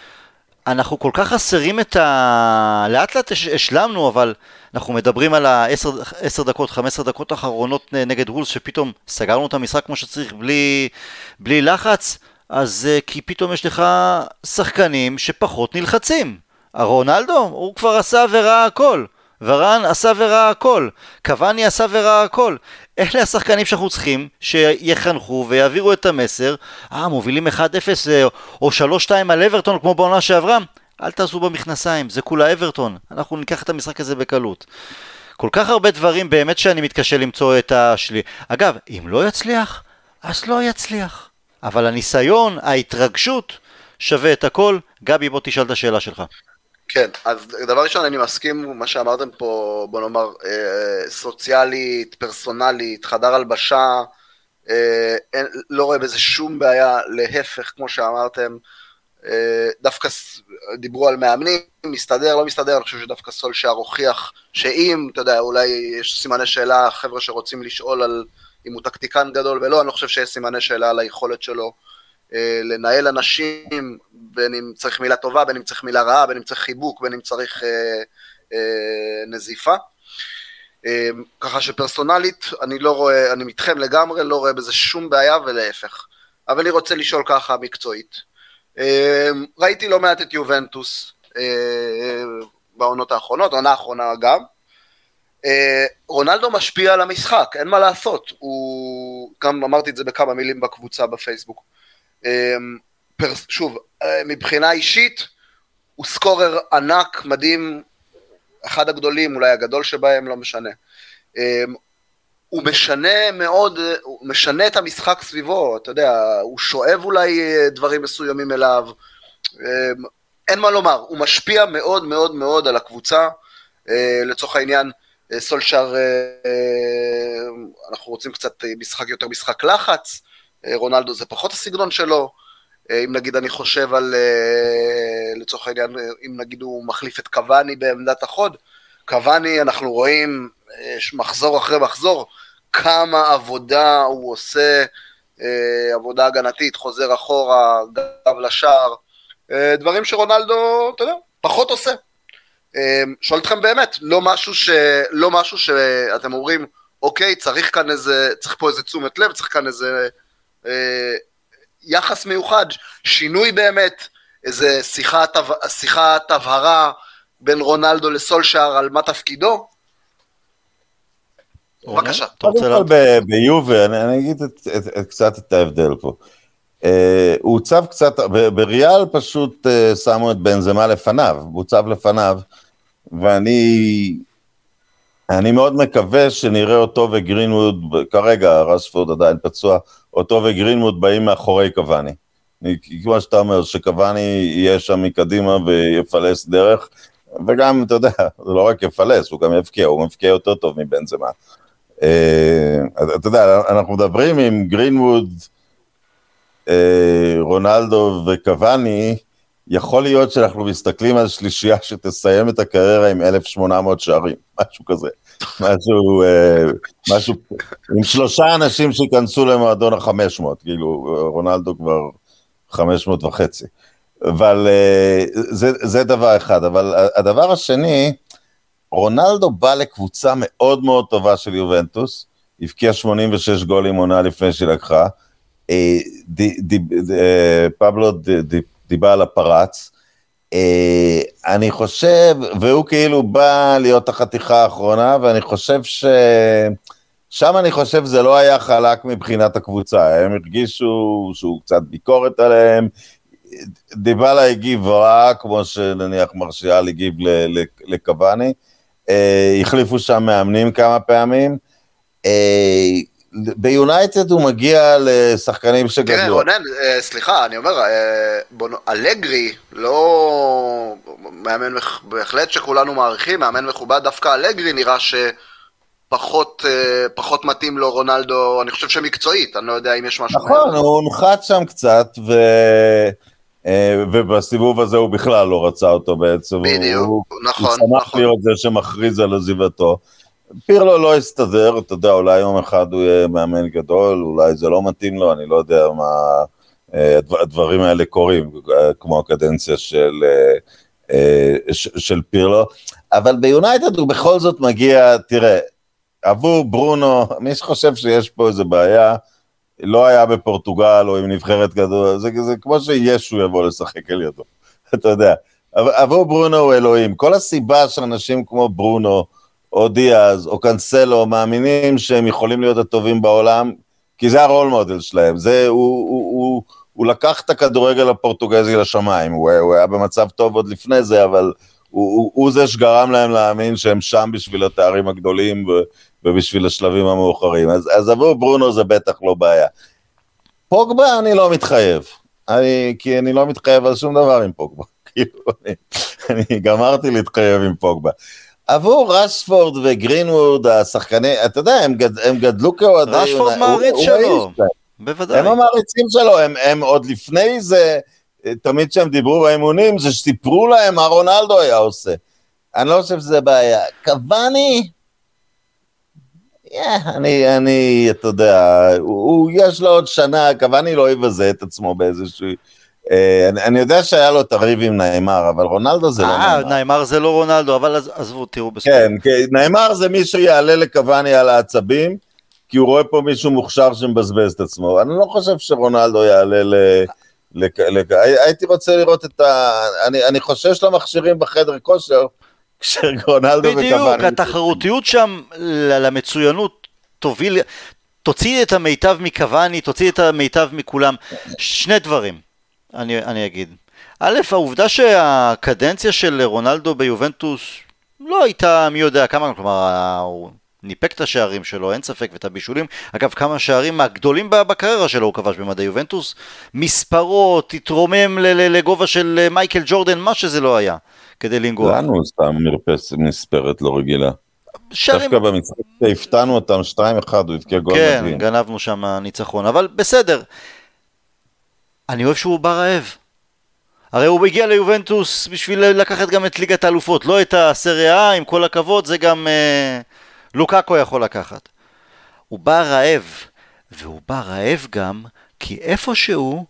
אנחנו כל כך חסרים את ה... לאט לאט השלמנו, אבל אנחנו מדברים על ה-10 דקות, 15 דקות האחרונות נגד וולס, שפתאום סגרנו את המשחק כמו שצריך בלי, בלי לחץ, אז אה, כי פתאום יש לך שחקנים שפחות נלחצים. הרונלדו, הוא כבר עשה וראה הכל. ורן עשה וראה הכל. קוואני עשה וראה הכל. אלה השחקנים שאנחנו צריכים שיחנכו ויעבירו את המסר. אה, מובילים 1-0 אה, או 3-2 על אברטון כמו בעונה שעברה? אל תעשו במכנסיים, זה כולה אברטון. אנחנו ניקח את המשחק הזה בקלות. כל כך הרבה דברים באמת שאני מתקשה למצוא את השלי. אגב, אם לא יצליח, אז לא יצליח. אבל הניסיון, ההתרגשות, שווה את הכל. גבי, בוא תשאל את השאלה שלך. כן, אז דבר ראשון אני מסכים עם מה שאמרתם פה, בוא נאמר, אה, סוציאלית, פרסונלית, חדר הלבשה, אה, אין, לא רואה בזה שום בעיה, להפך, כמו שאמרתם, אה, דווקא דיברו על מאמנים, מסתדר, לא מסתדר, אני חושב שדווקא סולשאר הוכיח שאם, אתה יודע, אולי יש סימני שאלה, חבר'ה שרוצים לשאול על אם הוא טקטיקן גדול ולא, אני לא חושב שיש סימני שאלה על היכולת שלו אה, לנהל אנשים, בין אם צריך מילה טובה, בין אם צריך מילה רעה, בין אם צריך חיבוק, בין אם צריך אה, אה, נזיפה. אה, ככה שפרסונלית, אני לא רואה, אני מתכם לגמרי, לא רואה בזה שום בעיה ולהפך. אבל אני רוצה לשאול ככה מקצועית. אה, ראיתי לא מעט את יובנטוס אה, בעונות האחרונות, עונה האחרונה גם. אה, רונלדו משפיע על המשחק, אין מה לעשות. הוא, גם אמרתי את זה בכמה מילים בקבוצה בפייסבוק. אמ, שוב, אה, מבחינה אישית, הוא סקורר ענק, מדהים, אחד הגדולים, אולי הגדול שבהם, לא משנה. אמ, הוא משנה מאוד, הוא משנה את המשחק סביבו, אתה יודע, הוא שואב אולי אה, דברים מסוימים אליו, אמ, אין מה לומר, הוא משפיע מאוד מאוד מאוד על הקבוצה, אה, לצורך העניין, סולשר, אנחנו רוצים קצת משחק יותר משחק לחץ, רונלדו זה פחות הסגנון שלו. אה, אם נגיד אני חושב על, אה, לצורך העניין, אם נגיד הוא מחליף את קוואני בעמדת החוד, קוואני אנחנו רואים מחזור אחרי מחזור, כמה עבודה הוא עושה, עבודה הגנתית, חוזר אחורה, גב לשער, דברים שרונלדו, אתה יודע, פחות עושה. שואל אתכם באמת, לא משהו, ש, לא משהו שאתם אומרים, אוקיי, צריך כאן איזה, צריך פה איזה תשומת לב, צריך כאן איזה אה, יחס מיוחד, שינוי באמת, איזה שיחת, שיחת הבהרה בין רונלדו לסולשאר על מה תפקידו? בבקשה. קודם כל ביובה, אני אגיד קצת את ההבדל פה. אה, הוא הוצב קצת, בריאל פשוט אה, שמו את בנזמה לפניו, הוא הוצב לפניו, ואני אני מאוד מקווה שנראה אותו וגרינווד, כרגע רשפורד עדיין פצוע, אותו וגרינווד באים מאחורי קוואני. כמו שאתה אומר, שקוואני יהיה שם מקדימה ויפלס דרך, וגם, אתה יודע, זה לא רק יפלס, הוא גם יבקיע, הוא מבקיע יותר טוב מבן זמה. אה, אתה יודע, אנחנו מדברים עם גרינווד, אה, רונלדו וקוואני, יכול להיות שאנחנו מסתכלים על שלישייה שתסיים את הקריירה עם 1,800 שערים, משהו כזה. משהו, אה, משהו, עם שלושה אנשים שייכנסו למועדון ה-500, כאילו, רונלדו כבר 500 וחצי. אבל אה, זה, זה דבר אחד. אבל הדבר השני, רונלדו בא לקבוצה מאוד מאוד טובה של יובנטוס, הבקיע 86 גולים עונה לפני שהיא לקחה. אה, פבלו דיבה הפרץ, אה, אני חושב, והוא כאילו בא להיות החתיכה האחרונה, ואני חושב ש... שם אני חושב זה לא היה חלק מבחינת הקבוצה, הם הרגישו שהוא קצת ביקורת עליהם, דיבלה הגיב רע, כמו שנניח מרשיאל הגיב לקוואני, אה, החליפו שם מאמנים כמה פעמים. אה, ביונייטד הוא מגיע לשחקנים שגדלו. תראה, רונן, אה, סליחה, אני אומר, אה, אלגרי, לא... מאמן בהחלט שכולנו מעריכים, מאמן מכובד, דווקא אלגרי נראה שפחות אה, פחות מתאים לו רונלדו, אני חושב שמקצועית, אני לא יודע אם יש משהו... נכון. הוא הונחת שם קצת, ו... ובסיבוב הזה הוא בכלל לא רצה אותו בעצם. בדיוק, הוא, נכון, הוא שמח נכון. להיות זה שמכריז על עזיבתו. פירלו לא הסתדר, אתה יודע, אולי יום אחד הוא יהיה מאמן גדול, אולי זה לא מתאים לו, אני לא יודע מה... אה, הדבר- הדברים האלה קורים, אה, כמו הקדנציה של, אה, של פירלו, אבל ביונייטד הוא בכל זאת מגיע, תראה, עבור ברונו, מי שחושב שיש פה איזה בעיה, לא היה בפורטוגל או עם נבחרת גדול, זה, זה כמו שישו יבוא לשחק על ידו, אתה יודע. עב- עבור ברונו הוא אלוהים. כל הסיבה שאנשים כמו ברונו, או דיאז, או קאנסלו, מאמינים שהם יכולים להיות הטובים בעולם, כי זה הרול מודל שלהם. זה, הוא, הוא, הוא, הוא לקח את הכדורגל הפורטוגזי לשמיים, הוא, הוא היה במצב טוב עוד לפני זה, אבל הוא, הוא, הוא זה שגרם להם להאמין שהם שם בשביל התארים הגדולים ו, ובשביל השלבים המאוחרים. אז, אז עבור ברונו זה בטח לא בעיה. פוגבה אני לא מתחייב, אני, כי אני לא מתחייב על שום דבר עם פוגבה. כאילו, אני, אני גמרתי להתחייב עם פוגבה. עבור רשפורד וגרינווד, השחקני, אתה יודע, הם, גד, הם גדלו כאוהדי... רשפורד מעריץ שלו. בוודאי. הם המעריצים שלו, הם, הם עוד לפני זה, תמיד כשהם דיברו באימונים, זה שסיפרו להם מה רונלדו היה עושה. אני לא חושב שזה בעיה. קוואני, yeah, אני, אני, אתה יודע, הוא, הוא, יש לו עוד שנה, קוואני לא יבזה את עצמו באיזשהו... אה, אני, אני יודע שהיה לו את הריב עם נעימר, אבל רונלדו זה לא אה, נעימר. נעימר זה לא רונלדו, אבל עז- עזבו, תראו בסוף. כן, נעימר זה מי שיעלה לקוואני על העצבים, כי הוא רואה פה מישהו מוכשר שמבזבז את עצמו. אני לא חושב שרונלדו יעלה ל... לק... לק... הי- הייתי רוצה לראות את ה... אני, אני חושש למכשירים בחדר כושר, כשרונלדו וקוואני... בדיוק, התחרותיות שם למצוינות תוביל, תוציא את המיטב מקוואני, תוציא את המיטב מכולם. שני דברים, אני, אני אגיד. א', העובדה שהקדנציה של רונלדו ביובנטוס לא הייתה מי יודע כמה, כלומר, הוא ניפק את השערים שלו, אין ספק, ואת הבישולים. אגב, כמה שערים הגדולים בקריירה שלו הוא כבש במדי יובנטוס. מספרות, התרומם לגובה של מייקל ג'ורדן, מה שזה לא היה, כדי לנגוע. לנו סתם מרפס מספרת לא רגילה. שערים דווקא במשחק שהפתענו אותם 2-1, הוא הבקיע גול כן, מדהים. גנבנו שם ניצחון, אבל בסדר. אני אוהב שהוא בא רעב. הרי הוא הגיע ליובנטוס בשביל לקחת גם את ליגת האלופות, לא את הסריה, עם כל הכבוד, זה גם אה, לוקאקו יכול לקחת. הוא בא רעב, והוא בא רעב גם כי איפשהו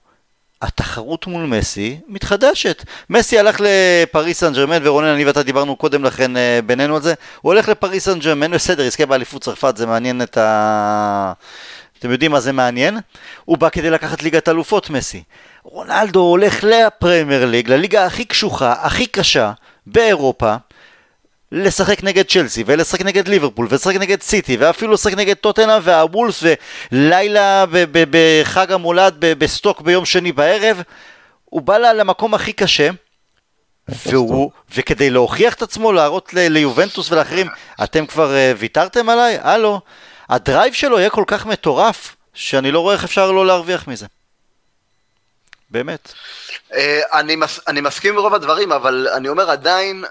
התחרות מול מסי מתחדשת. מסי הלך לפריס סן ג'רמן, ורונן, אני ואתה דיברנו קודם לכן אה, בינינו על זה, הוא הולך לפריס סן ג'רמן, בסדר, יזכה באליפות צרפת, זה מעניין את ה... אתם יודעים מה זה מעניין? הוא בא כדי לקחת ליגת אלופות מסי. רונלדו הולך לפרמייר ליג, לליגה הכי קשוחה, הכי קשה באירופה, לשחק נגד צ'לסי, ולשחק נגד ליברפול, ולשחק נגד סיטי, ואפילו לשחק נגד טוטנאם והוולבס, ולילה בחג המולד בסטוק ביום שני בערב, הוא בא לה- למקום הכי קשה, והוא, וכדי להוכיח את עצמו, להראות ליובנטוס ולאחרים, אתם כבר אה, ויתרתם עליי? הלו, ה drive שלו יהיה כל כך מטורף, שאני לא רואה איך אפשר לא להרוויח מזה. באמת. אה, אני מס- אני מסכים עם רוב הדברים, אבל אני אומר עדיין...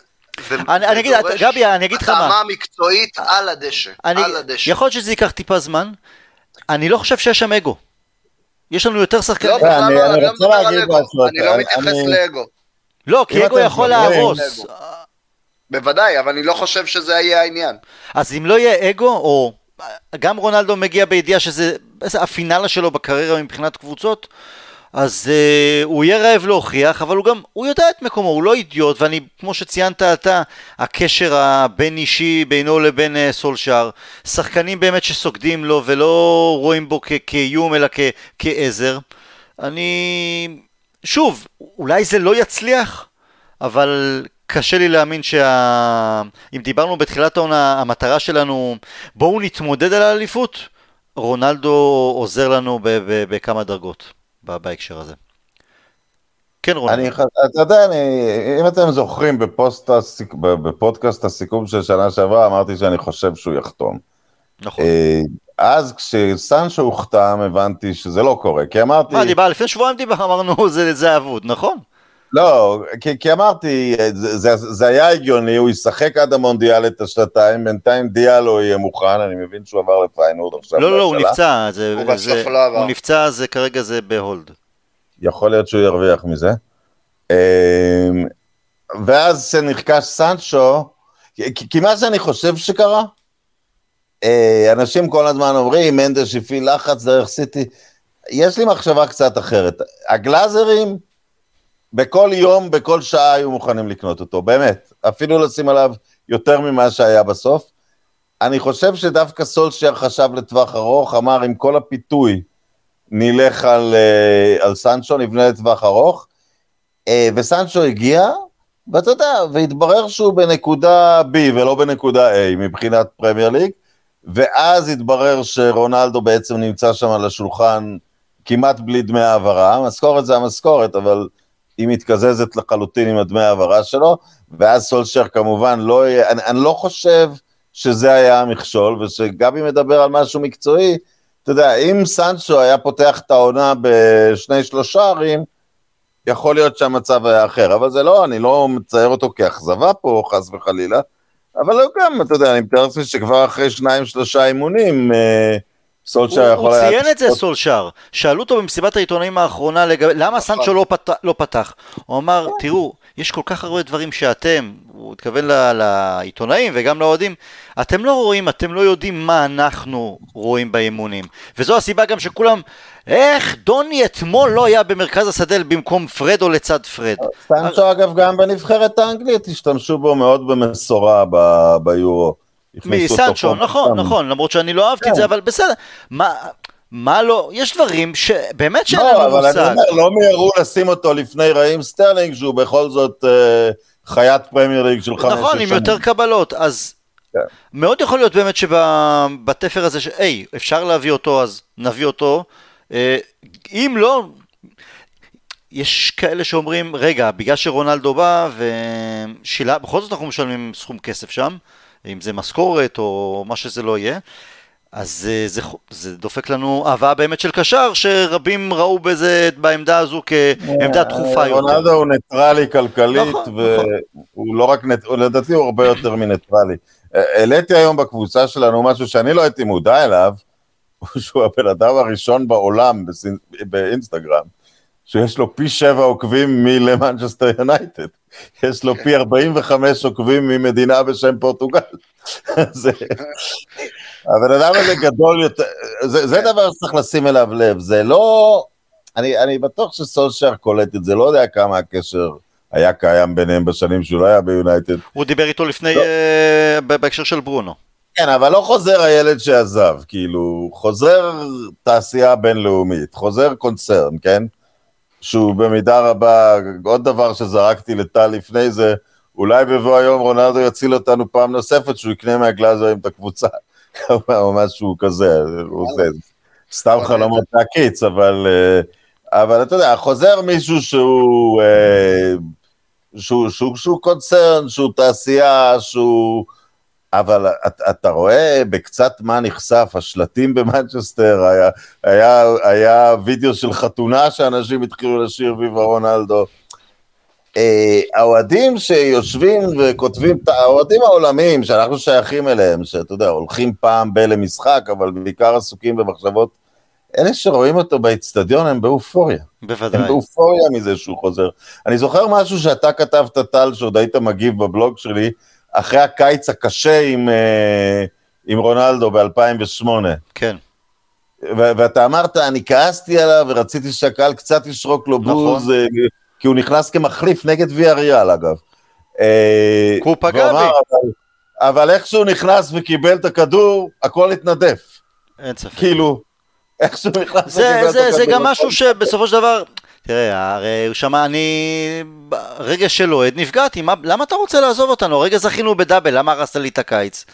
זה- אני- זה אני אגיד, דורש גבי, אני אגיד לך מה. התאמה מקצועית על הדשא, אני, על הדשא. יכול להיות שזה ייקח טיפה זמן, אני לא חושב שיש שם אגו. יש לנו יותר לא, שחקנים. בכלל אני- לא, אני אני לא רוצה מדבר על להגיד אגו, משהו, אני לא אני- מתייחס אני- לאגו. לא, כי אגו יכול להרוס. אגו. בוודאי, אבל אני לא חושב שזה יהיה העניין. אז אם לא יהיה אגו, או גם רונלדו מגיע בידיעה שזה זה הפינאלה שלו בקריירה מבחינת קבוצות, אז uh, הוא יהיה רעב להוכיח, אבל הוא גם, הוא יודע את מקומו, הוא לא אידיוט, ואני, כמו שציינת אתה, הקשר הבין אישי בינו לבין uh, סולשאר, שחקנים באמת שסוגדים לו ולא רואים בו כ- כאיום אלא כ- כעזר. אני... שוב, אולי זה לא יצליח, אבל קשה לי להאמין שה... אם דיברנו בתחילת העונה, המטרה שלנו, בואו נתמודד על האליפות, רונלדו עוזר לנו בכמה דרגות בהקשר הזה. כן. אני, אתה יודע, אני, אם אתם זוכרים בפוסט, הסיק, בפודקאסט הסיכום של שנה שעברה, אמרתי שאני חושב שהוא יחתום. נכון. אה, אז כשסנצ'ו הוחתם, הבנתי שזה לא קורה, כי אמרתי... מה, דיבר, לפני שבועיים דיבר, אמרנו, זה, זה אבוד, נכון? לא, כי, כי אמרתי, זה, זה, זה היה הגיוני, הוא ישחק עד המונדיאל את השנתיים, בינתיים דיאלו יהיה מוכן, אני מבין שהוא עבר לפיינורד עכשיו. לא, לא, הוא נפצע, זה, הוא זה, לא. הוא נפצע, זה כרגע זה בהולד. יכול להיות שהוא ירוויח מזה. אמ, ואז כשנרכש סנצ'ו, כי, כי מה שאני חושב שקרה, אה, אנשים כל הזמן אומרים, מנדש הפעיל לחץ דרך סיטי, יש לי מחשבה קצת אחרת. הגלאזרים, בכל יום, בכל שעה היו מוכנים לקנות אותו, באמת. אפילו לשים עליו יותר ממה שהיה בסוף. אני חושב שדווקא סולשייר חשב לטווח ארוך, אמר עם כל הפיתוי, נלך על, uh, על סנצ'ו, נבנה לטווח ארוך, uh, וסנצ'ו הגיע, ואתה יודע, והתברר שהוא בנקודה B ולא בנקודה A מבחינת פרמייר ליג, ואז התברר שרונלדו בעצם נמצא שם על השולחן כמעט בלי דמי העברה, המשכורת זה המשכורת, אבל היא מתקזזת לחלוטין עם הדמי העברה שלו, ואז סולשר כמובן לא יהיה, אני, אני לא חושב שזה היה המכשול, ושגבי מדבר על משהו מקצועי, אתה יודע, אם סנצ'ו היה פותח את העונה בשני שלושה ערים, יכול להיות שהמצב היה אחר, אבל זה לא, אני לא מצייר אותו כאכזבה פה, חס וחלילה, אבל הוא גם, אתה יודע, אני מתאר לעצמי שכבר אחרי שניים, שלושה אימונים, אה, סולשר הוא, יכול הוא היה... ציין את זה סולשר, שאלו אותו במסיבת העיתונאים האחרונה לגבי, למה נכון. סנצ'ו לא, פת, לא פתח? הוא אמר, תראו, יש כל כך הרבה דברים שאתם, הוא התכוון ל- לעיתונאים וגם לאוהדים, אתם לא רואים, אתם לא יודעים מה אנחנו רואים באימונים. וזו הסיבה גם שכולם, איך דוני אתמול לא היה במרכז השדה במקום פרד או לצד פרד? סנצ'ו אגב גם בנבחרת האנגלית השתמשו בו מאוד במשורה ב- ביורו. מסנצ'ו, נכון. נכון, למרות שאני לא אהבתי את זה, כן. אבל בסדר. מה, מה לא, יש דברים שבאמת שאין לא, לנו אבל אני מושג. אומר, לא מיהרו לשים אותו לפני ראהים סטרלינג, שהוא בכל זאת אה, חיית פרמייר ליג של חמש נכון, עם שנים. יותר קבלות, אז כן. מאוד יכול להיות באמת שבתפר הזה, היי, אפשר להביא אותו, אז נביא אותו. אה, אם לא, יש כאלה שאומרים, רגע, בגלל שרונלדו בא ושילה, בכל זאת אנחנו משלמים סכום כסף שם, אם זה משכורת או מה שזה לא יהיה. אז אה, זה, זה דופק לנו הבאה באמת של קשר, שרבים ראו בזה, בעמדה הזו כעמדה דחופה יותר. רונלדו הוא ניטרלי כלכלית, נכון, והוא לא רק, הוא- לדעתי הוא הרבה יותר מניטרלי. אה, העליתי היום בקבוצה שלנו משהו שאני לא הייתי מודע אליו, שהוא הבן אדם הראשון בעולם באינסטגרם, שיש לו פי שבע עוקבים מלמנצ'סטר יונייטד. יש לו פי 45 עוקבים ממדינה בשם פורטוגל. הבן אדם הזה גדול יותר, זה, זה דבר שצריך לשים אליו לב, זה לא... אני, אני בטוח שסולשר קולט את זה, לא יודע כמה הקשר היה קיים ביניהם בשנים שהוא לא היה ביונייטד. הוא דיבר איתו לפני, לא. ב- בהקשר של ברונו. כן, אבל לא חוזר הילד שעזב, כאילו, חוזר תעשייה בינלאומית, חוזר קונצרן, כן? שהוא במידה רבה, עוד דבר שזרקתי לטל לפני זה, אולי בבוא היום רונלדו יציל אותנו פעם נוספת, שהוא יקנה מהגלאזרים את הקבוצה, או משהו כזה, הוא עושה סתם חלומות להקיץ, אבל, אה, אבל אתה יודע, חוזר מישהו שהוא, אה, שהוא, שהוא, שהוא קונצרן, שהוא תעשייה, שהוא... אבל אתה, רואה בקצת מה נחשף, השלטים במנצ'סטר, היה, היה, היה וידאו של חתונה שאנשים התחילו לשיר ויבה רונלדו. אה, האוהדים שיושבים וכותבים, האוהדים העולמיים שאנחנו שייכים אליהם, שאתה יודע, הולכים פעם ב- למשחק, אבל בעיקר עסוקים במחשבות, אלה שרואים אותו באיצטדיון הם באופוריה. בוודאי. הם באופוריה מזה שהוא חוזר. אני זוכר משהו שאתה כתבת, טל, שעוד היית מגיב בבלוג שלי, אחרי הקיץ הקשה עם, אה, עם רונלדו ב-2008. כן. ו- ואתה אמרת, אני כעסתי עליו ורציתי שהקהל קצת ישרוק לו נכון. בוז, אה, כי הוא נכנס כמחליף נגד ויאריאל, אגב. אה, כי הוא פגע והוא אמר, בי. אבל, אבל איך שהוא נכנס וקיבל את הכדור, הכל התנדף. אין ספק. כאילו, איך שהוא נכנס זה, וקיבל את זה, הכדור. זה גם משהו שבסופו של דבר, תראה, הרי הוא שמע, אני, רגע של אוהד נפגעתי, מה, למה אתה רוצה לעזוב אותנו? הרגע זכינו בדאבל, למה הרסת לי את הקיץ?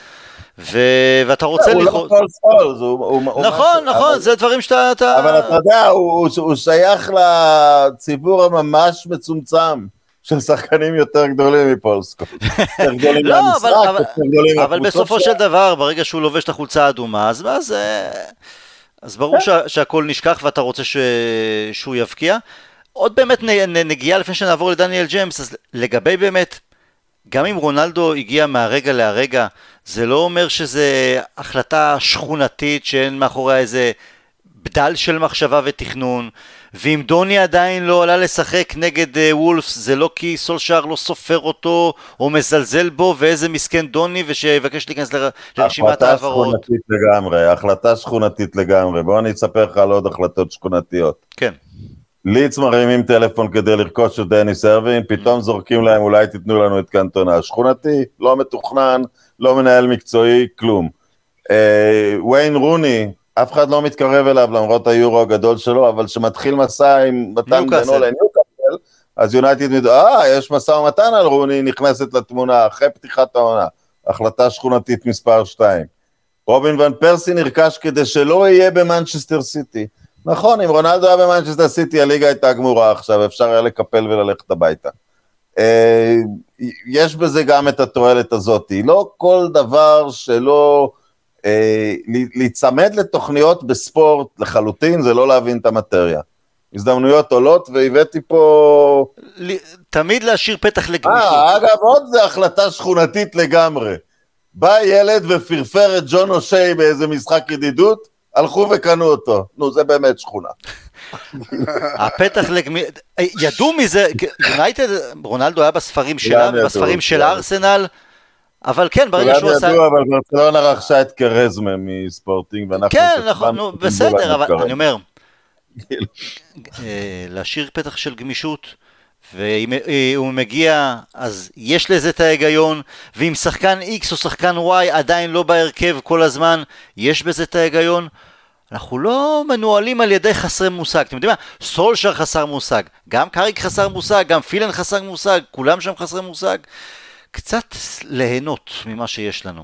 ו... ואתה רוצה הוא לכאורה... לא פול סקולס, הוא... הוא- נכון, הוא- נכון, זה דברים שאתה... אתה... אבל אתה יודע, הוא, הוא שייך לציבור הממש מצומצם של שחקנים יותר גדולים מפול סקולס. יותר גדולים לא, מהמשחק, אבל- יותר גדולים אבל בסופו. של דבר, ברגע שהוא לובש את החולצה האדומה, אז אז, אה, אז כן. ברור שה, שהכל נשכח ואתה רוצה ש, שהוא יבקיע. עוד באמת נ, נ, נגיעה לפני שנעבור לדניאל ג'יימס, אז לגבי באמת, גם אם רונלדו הגיע מהרגע להרגע, זה לא אומר שזה החלטה שכונתית שאין מאחוריה איזה בדל של מחשבה ותכנון. ואם דוני עדיין לא עלה לשחק נגד uh, וולפס, זה לא כי סולשאר לא סופר אותו או מזלזל בו, ואיזה מסכן דוני, ושיבקש להיכנס ל- לרשימת החלטה ההעברות. שכונתית לגמרי, החלטה שכונתית לגמרי. בוא אני אספר לך על עוד החלטות שכונתיות. כן. ליץ מרימים טלפון כדי לרכוש את דניס ארווין, פתאום זורקים להם אולי תיתנו לנו את קנטונה. שכונתי, לא מתוכנן, לא מנהל מקצועי, כלום. אה, ויין רוני, אף אחד לא מתקרב אליו למרות היורו הגדול שלו, אבל כשמתחיל משא ומתן. בינו לניוקאסל, אז יונייטד, מת- אה, יש משא ומתן על רוני, נכנסת לתמונה אחרי פתיחת העונה. החלטה שכונתית מספר 2. רובין ון פרסי נרכש כדי שלא יהיה במנצ'סטר סיטי. נכון, אם רונלדו היה במנצ'סטר סיטי, הליגה הייתה גמורה עכשיו, אפשר היה לקפל וללכת הביתה. אה, יש בזה גם את התועלת הזאת. לא כל דבר שלא... אה, להיצמד לתוכניות בספורט לחלוטין זה לא להבין את המטריה. הזדמנויות עולות, והבאתי פה... תמיד להשאיר פתח לגמישות. אה, אגב, עוד זה החלטה שכונתית לגמרי. בא ילד ופרפר את ג'ון אושי באיזה משחק ידידות, הלכו וקנו אותו. נו, זה באמת שכונה. הפתח לגמישות, ידעו מזה, יונייטד, רונלדו היה בספרים שלה, בספרים של. ארסנל, אבל כן, ברגע כולם שהוא עשה... ידעו, אבל ברצלונה רכשה את קרזמה מספורטינג, ואנחנו... כן, נכון, בסדר, אבל. אני אומר, אה, להשאיר פתח של גמישות, ואם אה, הוא מגיע, אז יש לזה את ההיגיון, ואם שחקן X או שחקן Y עדיין לא בהרכב כל הזמן, יש בזה את ההיגיון. אנחנו לא מנוהלים על ידי חסרי מושג, אתם יודעים מה? סולשר חסר מושג, גם קאריק חסר מושג, גם פילן חסר מושג, כולם שם חסרי מושג. קצת ליהנות ממה שיש לנו.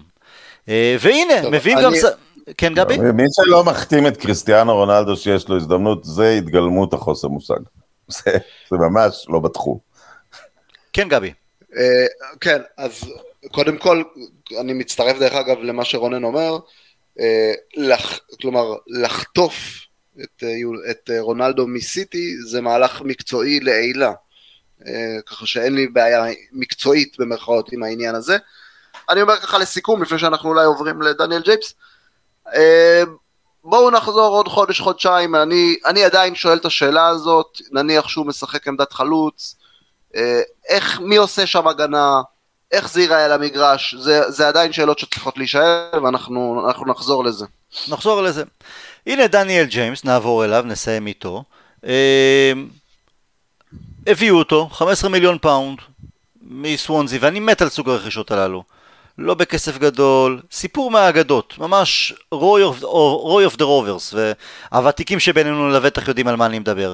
אה, והנה, טוב, מביאים אני- גם... כן, גבי? מי שלא מחתים את קריסטיאנו רונלדו שיש לו הזדמנות, זה התגלמות החוסר מושג. זה, זה ממש לא בתחום. כן, גבי. אה, כן, אז קודם כל, אני מצטרף דרך אגב למה שרונן אומר, אה, לח, כלומר, לחטוף את, את רונלדו מסיטי זה מהלך מקצועי לעילה, ככה שאין לי בעיה מקצועית במרכאות עם העניין הזה. אני אומר ככה לסיכום, לפני שאנחנו אולי עוברים לדניאל ג'ייפס, אה, בואו נחזור עוד חודש, חודשיים, אני, אני עדיין שואל את השאלה הזאת, נניח שהוא משחק עמדת חלוץ, אה, איך, מי עושה שם הגנה, איך זה ייראה על המגרש, זה, זה עדיין שאלות שצריכות להישאל, ואנחנו אנחנו נחזור לזה. נחזור לזה. הנה דניאל ג'יימס, נעבור אליו, נסיים איתו. הביאו אותו, 15 מיליון פאונד מסוונזי, ואני מת על סוג הרכישות הללו. לא בכסף גדול, סיפור מהאגדות, ממש Roy of the Rovers, והוותיקים שבינינו לבטח יודעים על מה אני מדבר.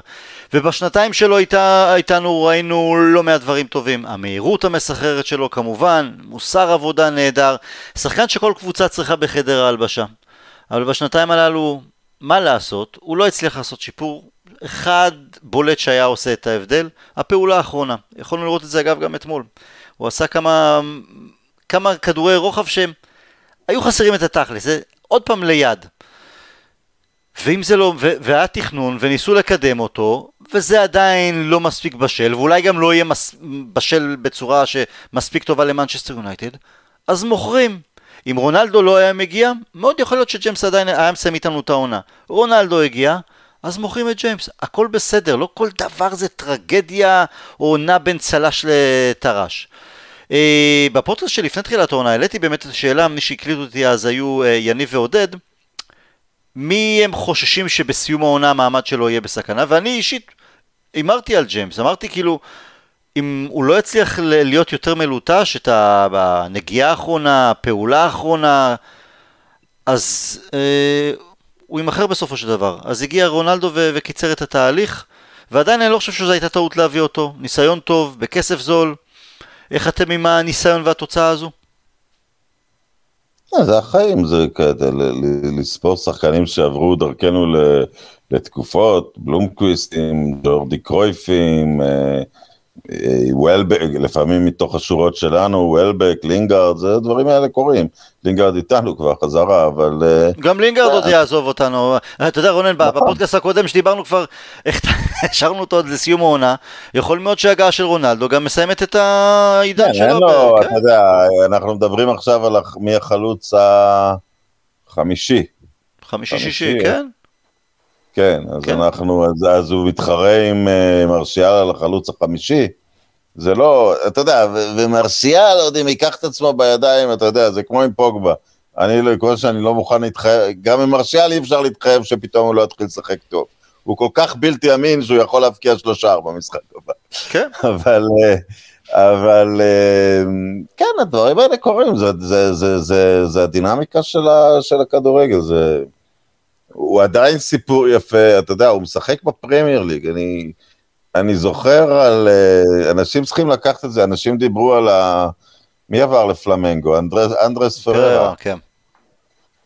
ובשנתיים שלו איתה, איתנו ראינו לא מעט דברים טובים. המהירות המסחררת שלו כמובן, מוסר עבודה נהדר, שחקן שכל קבוצה צריכה בחדר ההלבשה. אבל בשנתיים הללו, מה לעשות, הוא לא הצליח לעשות שיפור אחד בולט שהיה עושה את ההבדל, הפעולה האחרונה. יכולנו לראות את זה אגב גם אתמול. הוא עשה כמה, כמה כדורי רוחב שהם היו חסרים את התכלס, זה עוד פעם ליד. ואם זה לא, והיה תכנון וניסו לקדם אותו, וזה עדיין לא מספיק בשל, ואולי גם לא יהיה מס, בשל בצורה שמספיק טובה למנצ'סטר יונייטד, אז מוכרים. אם רונלדו לא היה מגיע, מאוד יכול להיות שג'יימס עדיין היה מסיים איתנו את העונה. רונלדו הגיע, אז מוכרים את ג'יימס. הכל בסדר, לא כל דבר זה טרגדיה או נע בין צל"ש לטר"ש. אה, בפודקאסט שלפני תחילת העונה העליתי באמת את השאלה, מי שהקליטו אותי אז היו אה, יניב ועודד, מי הם חוששים שבסיום העונה המעמד שלו יהיה בסכנה, ואני אישית הימרתי על ג'יימס, אמרתי כאילו, אם הוא לא יצליח להיות יותר מלוטש, את הנגיעה האחרונה, הפעולה האחרונה, אז אה, הוא יימכר בסופו של דבר. אז הגיע רונלדו ו- וקיצר את התהליך, ועדיין אני לא חושב שזו הייתה טעות להביא אותו. ניסיון טוב, בכסף זול. איך אתם עם הניסיון והתוצאה הזו? זה החיים, זה לספור שחקנים שעברו דרכנו לתקופות, בלומקוויסטים, ג'ורדי קרויפים, אה, אה, וולבק, לפעמים מתוך השורות שלנו, וולבק, לינגארד, זה הדברים האלה קורים. לינגארד איתנו כבר חזרה, אבל... אה, גם לינגרד עוד יעזוב אותנו. אתה יודע, רונן, נכון. בפודקאסט הקודם שדיברנו כבר, השארנו אותו עוד לסיום העונה, יכול מאוד שההגעה של רונלדו גם מסיימת את העידן כן, שלו. לו, ב- אתה יודע, אנחנו מדברים עכשיו על מי החלוץ החמישי. חמישי-שישי, חמישי, כן? כן, אז כן. אנחנו, אז, אז הוא מתחרה עם אה, מרשיאל על החלוץ החמישי. זה לא, אתה יודע, ו- ומרשיאל, עוד אם ייקח את עצמו בידיים, אתה יודע, זה כמו עם פוגבה. אני, לא- כמו שאני לא מוכן להתחייב, גם עם מרשיאל אי אפשר להתחייב שפתאום הוא לא יתחיל לשחק טוב. הוא כל כך בלתי אמין שהוא יכול להבקיע שלושה במשחק הבא. כן. אבל, אה, אבל אה, כן, הדברים האלה קורים, זה, זה, זה, זה, זה הדינמיקה של, ה, של הכדורגל, זה... הוא עדיין סיפור יפה, אתה יודע, הוא משחק בפרמייר ליג, אני, אני זוכר על... אה, אנשים צריכים לקחת את זה, אנשים דיברו על ה... מי עבר לפלמנגו? אנדרס, אנדרס פררה. כן.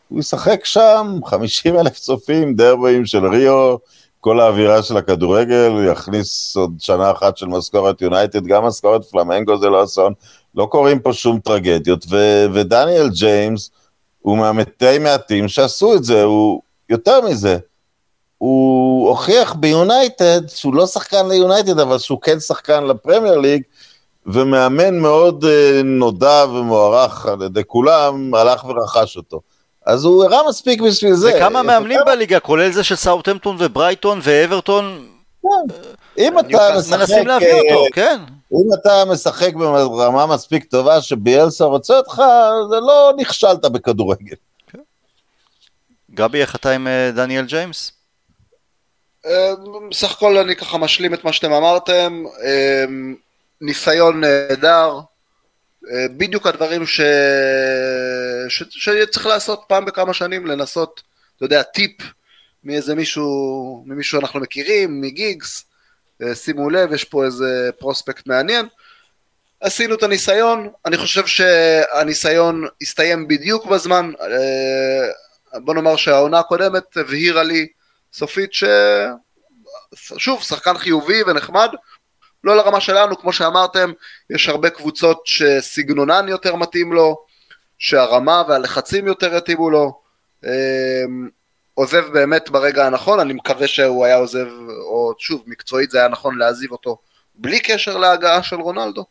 הוא ישחק שם, 50 אלף צופים, דרבים של ריו, כל האווירה של הכדורגל, יכניס עוד שנה אחת של משכורת יונייטד, גם משכורת פלמנגו זה לא אסון, לא קורים פה שום טרגדיות, ו- ודניאל ג'יימס הוא ממתי מעטים שעשו את זה, הוא יותר מזה, הוא הוכיח ביונייטד שהוא לא שחקן ליונייטד, אבל שהוא כן שחקן לפרמייר ליג, ומאמן מאוד אה, נודע ומוערך על ידי כולם, הלך ורכש אותו. אז הוא הראה מספיק בשביל זה. וכמה מאמנים בליגה, כולל זה של סאוטהמפטון וברייטון ואברטון, אם אתה משחק, מנסים להביא אה, אותו, כן. אם אתה משחק ברמה מספיק טובה שביאלסה רוצה אותך, זה לא נכשלת בכדורגל. גבי, איך אתה עם אה, דניאל ג'יימס? בסך הכל אני ככה משלים את מה שאתם אמרתם, אה, ניסיון נהדר, אה, בדיוק הדברים ש... ש... שצריך לעשות פעם בכמה שנים, לנסות, אתה יודע, טיפ מאיזה מישהו, ממישהו אנחנו מכירים, מגיגס, אה, שימו לב, יש פה איזה פרוספקט מעניין. עשינו את הניסיון, אני חושב שהניסיון הסתיים בדיוק בזמן, אה, בוא נאמר שהעונה הקודמת הבהירה לי סופית ש... שוב, שחקן חיובי ונחמד, לא לרמה שלנו, כמו שאמרתם, יש הרבה קבוצות שסגנונן יותר מתאים לו, שהרמה והלחצים יותר יתאימו לו. אמ, עוזב באמת ברגע הנכון, אני מקווה שהוא היה עוזב, או שוב, מקצועית זה היה נכון להעזיב אותו בלי קשר להגעה של רונלדו.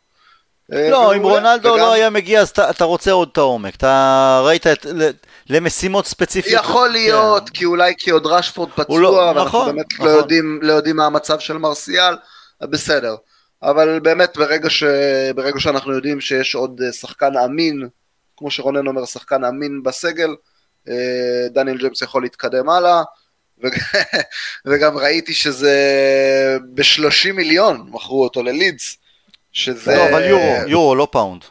אה, לא, אם רונלדו וגם- לא היה מגיע, אז אתה- אתה רוצה עוד את העומק. אתה ראית את- למשימות ספציפיות. יכול להיות, כן. כי אולי כי עוד רשפורד פצוע, לא- ואנחנו נכון, באמת נכון. לא יודעים, לא יודעים מה המצב של מרסיאל, בסדר. אבל באמת, ברגע, ש... ברגע שאנחנו יודעים שיש עוד אה, שחקן אמין, כמו שרונן אומר, שחקן אמין בסגל, אה, דניאל ג'יימס יכול להתקדם הלאה. וגם ראיתי שזה ב-30 מיליון מכרו אותו ללידס, שזה... לא, אבל יורו, יורו, לא פאונד.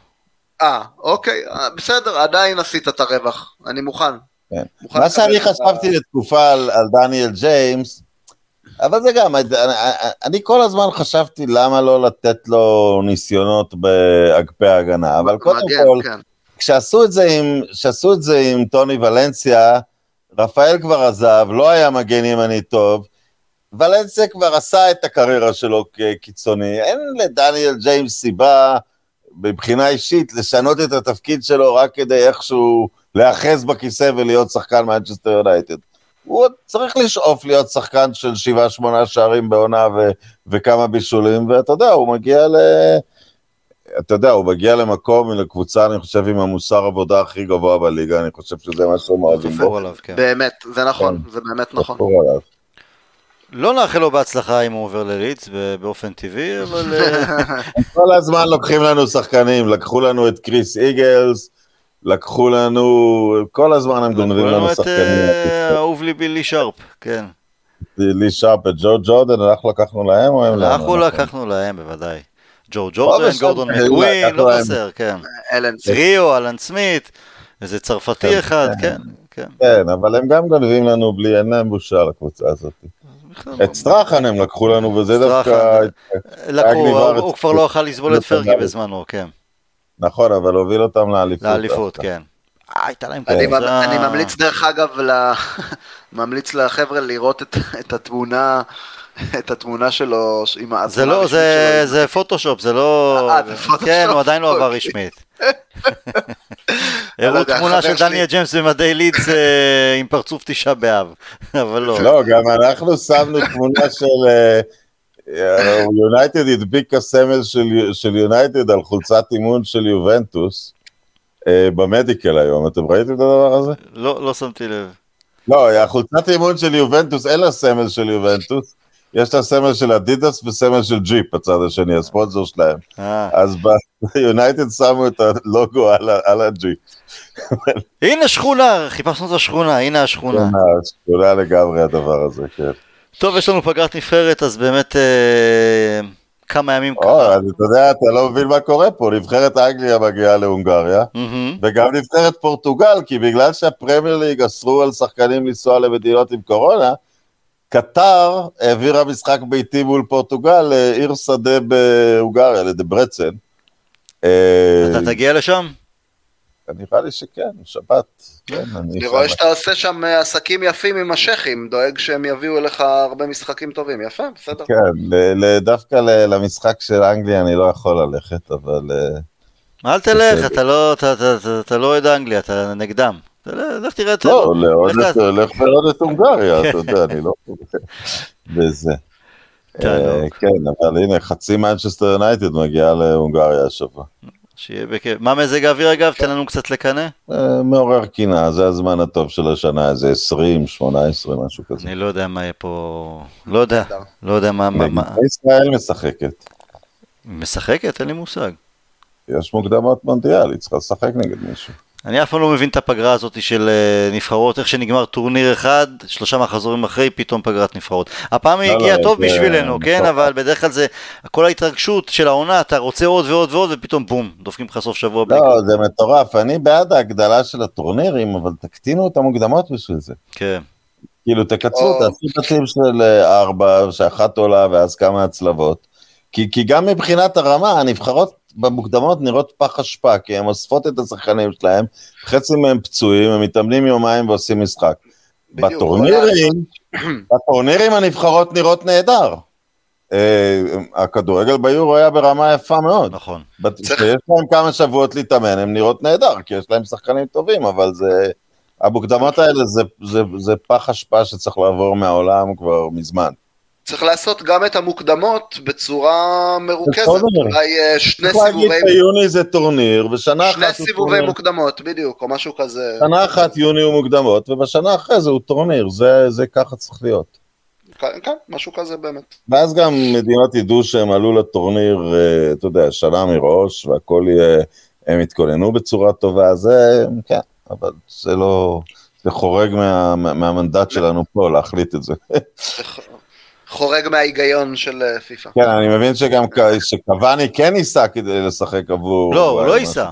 אה, אוקיי, אה, בסדר, עדיין עשית את הרווח, אני מוכן. כן. מוכן מה שאני את ה- חשבתי לתקופה על, על דניאל ג'יימס, אבל זה גם, אני, אני כל הזמן חשבתי למה לא לתת לו ניסיונות באגפי ההגנה, אבל קודם מגן, כל, כן. כשעשו את זה עם, כשעשו את זה עם טוני ולנסיה, רפאל כבר עזב, לא היה מגן ימני טוב, ולנסיה כבר עשה את הקריירה שלו כקיצוני, אין לדניאל ג'יימס סיבה, מבחינה אישית, לשנות את התפקיד שלו רק כדי איכשהו להיאחז בכיסא ולהיות שחקן מנצ'סטר יונייטד. הוא עוד צריך לשאוף להיות שחקן של שבעה שמונה שערים בעונה ו- וכמה בישולים, ואתה יודע, הוא מגיע ל... אתה יודע, הוא מגיע למקום, לקבוצה, אני חושב, עם המוסר עבודה הכי גבוה בליגה, אני חושב שזה מה שהם אוהבים בו. כן. באמת, זה נכון, זה באמת נכון. לא נאחל לו בהצלחה אם הוא עובר ללידס ב- באופן טבעי, אבל... אה, כל הזמן לוקחים לנו שחקנים, לקחו לנו את קריס איגלס, לקחו לנו, כל הזמן הם גונבים לקחו לנו את שחקנים. אה, אהוב ליבי לי שרפ, כן. לי שרפ, את ג'ו ג'ורדן, אנחנו לקחנו להם או הם לנו? אנחנו נכון. לקחנו להם בוודאי. ג'ו ג'ורדן, בסדר, גורדון מקווין, לא. חסר, כן. אלן ריו, אלן סמית, איזה צרפתי כן, אחד, כן. כן, כן. כן, אבל הם גם גונבים לנו בלי, אין להם בושה לקבוצה הזאת. את סטרחן הם לקחו לנו, וזה דווקא... לקחו, הוא- כבר לא יכל לסבול את פרגי בזמנו, כן. נכון, אבל הוביל אותם לאליפות. לאליפות. כן. הייתה להם אני, קבוצה... אני ממליץ דרך אגב. ממליץ לחבר'ה לראות את, את התמונה, את התמונה שלו עם זה ההתחלה לא, זה, שלו. זה פוטושופ, זה לא... אה, זה פוטושופ? כן, הוא עדיין לא עבר. רשמית. הראו יודע, תמונה של דניאל ג'יימס במדי לידס אה, עם פרצוף תשעה באב, אבל לא. לא, גם אנחנו שמנו תמונה של... יונייטד הדביק הסמל של- יונייטד על חולצת אימון של יובנטוס אה, ב medical היום, אתם ראיתם את הדבר הזה? לא, לא שמתי לב. לא, החולצת אימון של יובנטוס, אין לה סמל של יובנטוס, יש לה סמל של אדידס וסמל של ג'יפ בצד השני, הספונסר שלהם. אה. אז ביונייטד שמו את הלוגו על הג'יפ. הנה שכונה, חיפשנו את השכונה, הנה השכונה. שכונה לגמרי הדבר הזה, כן. טוב, יש לנו פגרת נבחרת, אז באמת אה, כמה ימים או, ככה. אז אתה יודע, אתה לא מבין מה קורה פה, נבחרת אנגליה מגיעה להונגריה. וגם נבחרת פורטוגל, כי בגלל שהפרמייר ליג אסרו על שחקנים לנסוע למדינות עם קורונה, קטר העבירה משחק ביתי מול פורטוגל לעיר שדה בהונגריה, לדברצן. אה, אתה תגיע לשם? נראה לי שכן, שבת. כן, אני. רואה שאתה עושה שם אה, עסקים יפים עם השייחים, דואג שהם יביאו אליך הרבה משחקים טובים, יפה, בסדר. כן, דווקא למשחק של אנגליה אני לא יכול ללכת, אבל... אה, אל תלך, לא, אתה, אתה, אתה, אתה לא אוהד אנגליה, אתה נגדם. לך תראה את לא, לעוד לך את- הולך לעוד את הונגריה. אתה יודע, אני לא... וזה. תענוג. אה, כן, אבל הנה, חצי מנצ'סטר יונייטד מגיעה להונגריה השבוע. שיהיה בכיף. מה מזג האוויר אגב? תן לנו קצת לקנא. אה, מעורר קנאה, זה הזמן הטוב של השנה, איזה 20, 18, משהו כזה. אני לא יודע מה יהיה פה, לא יודע. לא יודע מה, מה, ישראל משחקת. משחקת? אין לי מושג. יש מוקדמות מונדיאל, היא צריכה לשחק נגד מישהו. אני אף פעם לא מבין את הפגרה הזאת של אה, נבחרות, איך שנגמר טורניר אחד, שלושה מחזורים אחרי, פתאום פגרת נבחרות. הפעם היא לא, הגיעה לא, טוב זה- בשבילנו, כן, נכון. אבל בדרך כלל זה, כל ההתרגשות של העונה, אתה רוצה עוד ועוד ועוד, ופתאום בום, דופקים לך סוף שבוע בלי לא. זה מטורף, אני בעד ההגדלה של הטורנירים, אבל תקטינו את המוקדמות בשביל זה. כן. כאילו, תקצרו, תעשו בתים של אה, ארבע, שאחת עולה ואז כמה הצלבות. כי, כי גם מבחינת הרמה, הנבחרות במוקדמות נראות פח אשפה, כי הן אוספות את השחקנים שלהם, חצי מהם פצועים, הם מתאמנים יומיים ועושים משחק. בטורנירים, בטורנירים הנבחרות נראות נהדר. אה, הכדורגל ביורו היה ברמה יפה מאוד. נכון. כשיש להם כמה שבועות להתאמן, הן נראות נהדר, כי יש להם שחקנים טובים, אבל זה... המוקדמות האלה זה, זה, זה פח אשפה שצריך לעבור מהעולם כבר מזמן. צריך לעשות גם את המוקדמות בצורה מרוכזת. אולי אה, שני צריך להגיד סיבובי, שיוני זה טורניר, ושנה שני אחת הוא סיבובי טורניר. מוקדמות, בדיוק, או משהו כזה. שנה אחת יוני הוא מוקדמות, ובשנה אחרי זה הוא טורניר, זה, זה ככה צריך להיות. כן, כן, משהו כזה באמת. ואז גם מדינות ידעו שהם עלו לטורניר, אה, אתה יודע, שנה מראש, והכל יהיה, הם יתכוננו בצורה טובה, זה, כן, אבל זה לא, זה חורג מה, מה- מהמנדט שלנו פה להחליט את זה. חורג מההיגיון של אה, פיפ"א. כן, אני מבין שגם שקוואני כן ייסע כדי לשחק עבור... לא, הוא לא. ייסע.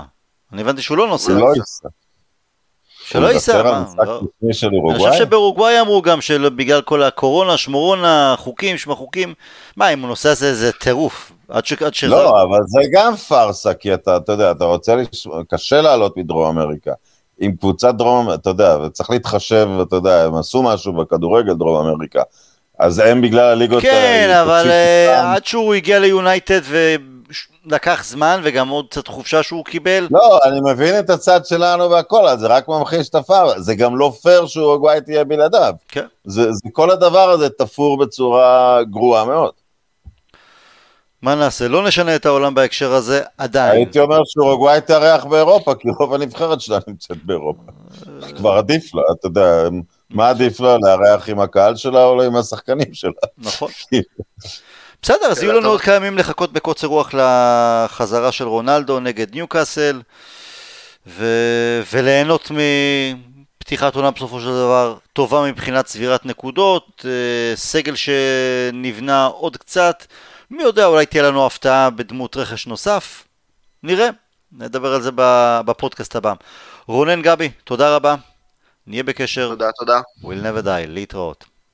אני הבנתי שהוא לא נוסע. הוא לא ייסע. שלא ייסע, מה? משחק לא. אני? חושב שבאורוגוואי אמרו גם שבגלל כל הקורונה, שמורונה, חוקים, שמה חוקים, מה, אם הוא נוסע זה זה טירוף. עד ש... עד ש... לא, אבל זה גם פארסה, כי אתה, אתה יודע, אתה רוצה, לש... קשה לעלות מדרום אמריקה. עם קבוצת דרום, אתה יודע, וצריך להתחשב, אתה יודע, הם עשו משהו בכדורגל דרום אמריקה. אז הם בגלל הליגות... כן, ה- אבל אה, אותם. עד שהוא הגיע ליונייטד ולקח זמן, וגם עוד קצת חופשה שהוא קיבל. לא, אני מבין את הצד שלנו והכל, אז זה רק ממחיש את הפאר, זה גם לא פייר שאורוגוואי תהיה בלעדיו. כן. זה, זה, כל הדבר הזה תפור בצורה גרועה מאוד. מה נעשה? לא נשנה את העולם בהקשר הזה עדיין. הייתי אומר שאורוגוואי תארח באירופה, כי רוב הנבחרת שלה נמצאת באירופה. כבר עדיף לה, אתה יודע, מה עדיף לה, לארח עם הקהל שלה או עם השחקנים שלה? נכון. בסדר, אז שאלה יהיו לנו. עוד כמה ימים לחכות בקוצר רוח לחזרה של רונלדו נגד ניוקאסל, ו... וליהנות מפתיחת עונה בסופו של דבר טובה מבחינת צבירת נקודות, אה, סגל שנבנה עוד קצת, מי יודע, אולי תהיה לנו הפתעה בדמות רכש נוסף, נראה, נדבר על זה ב- בפודקאסט הבא. רונן גבי, תודה רבה, נהיה בקשר, תודה, תודה. we'll never die, להתראות.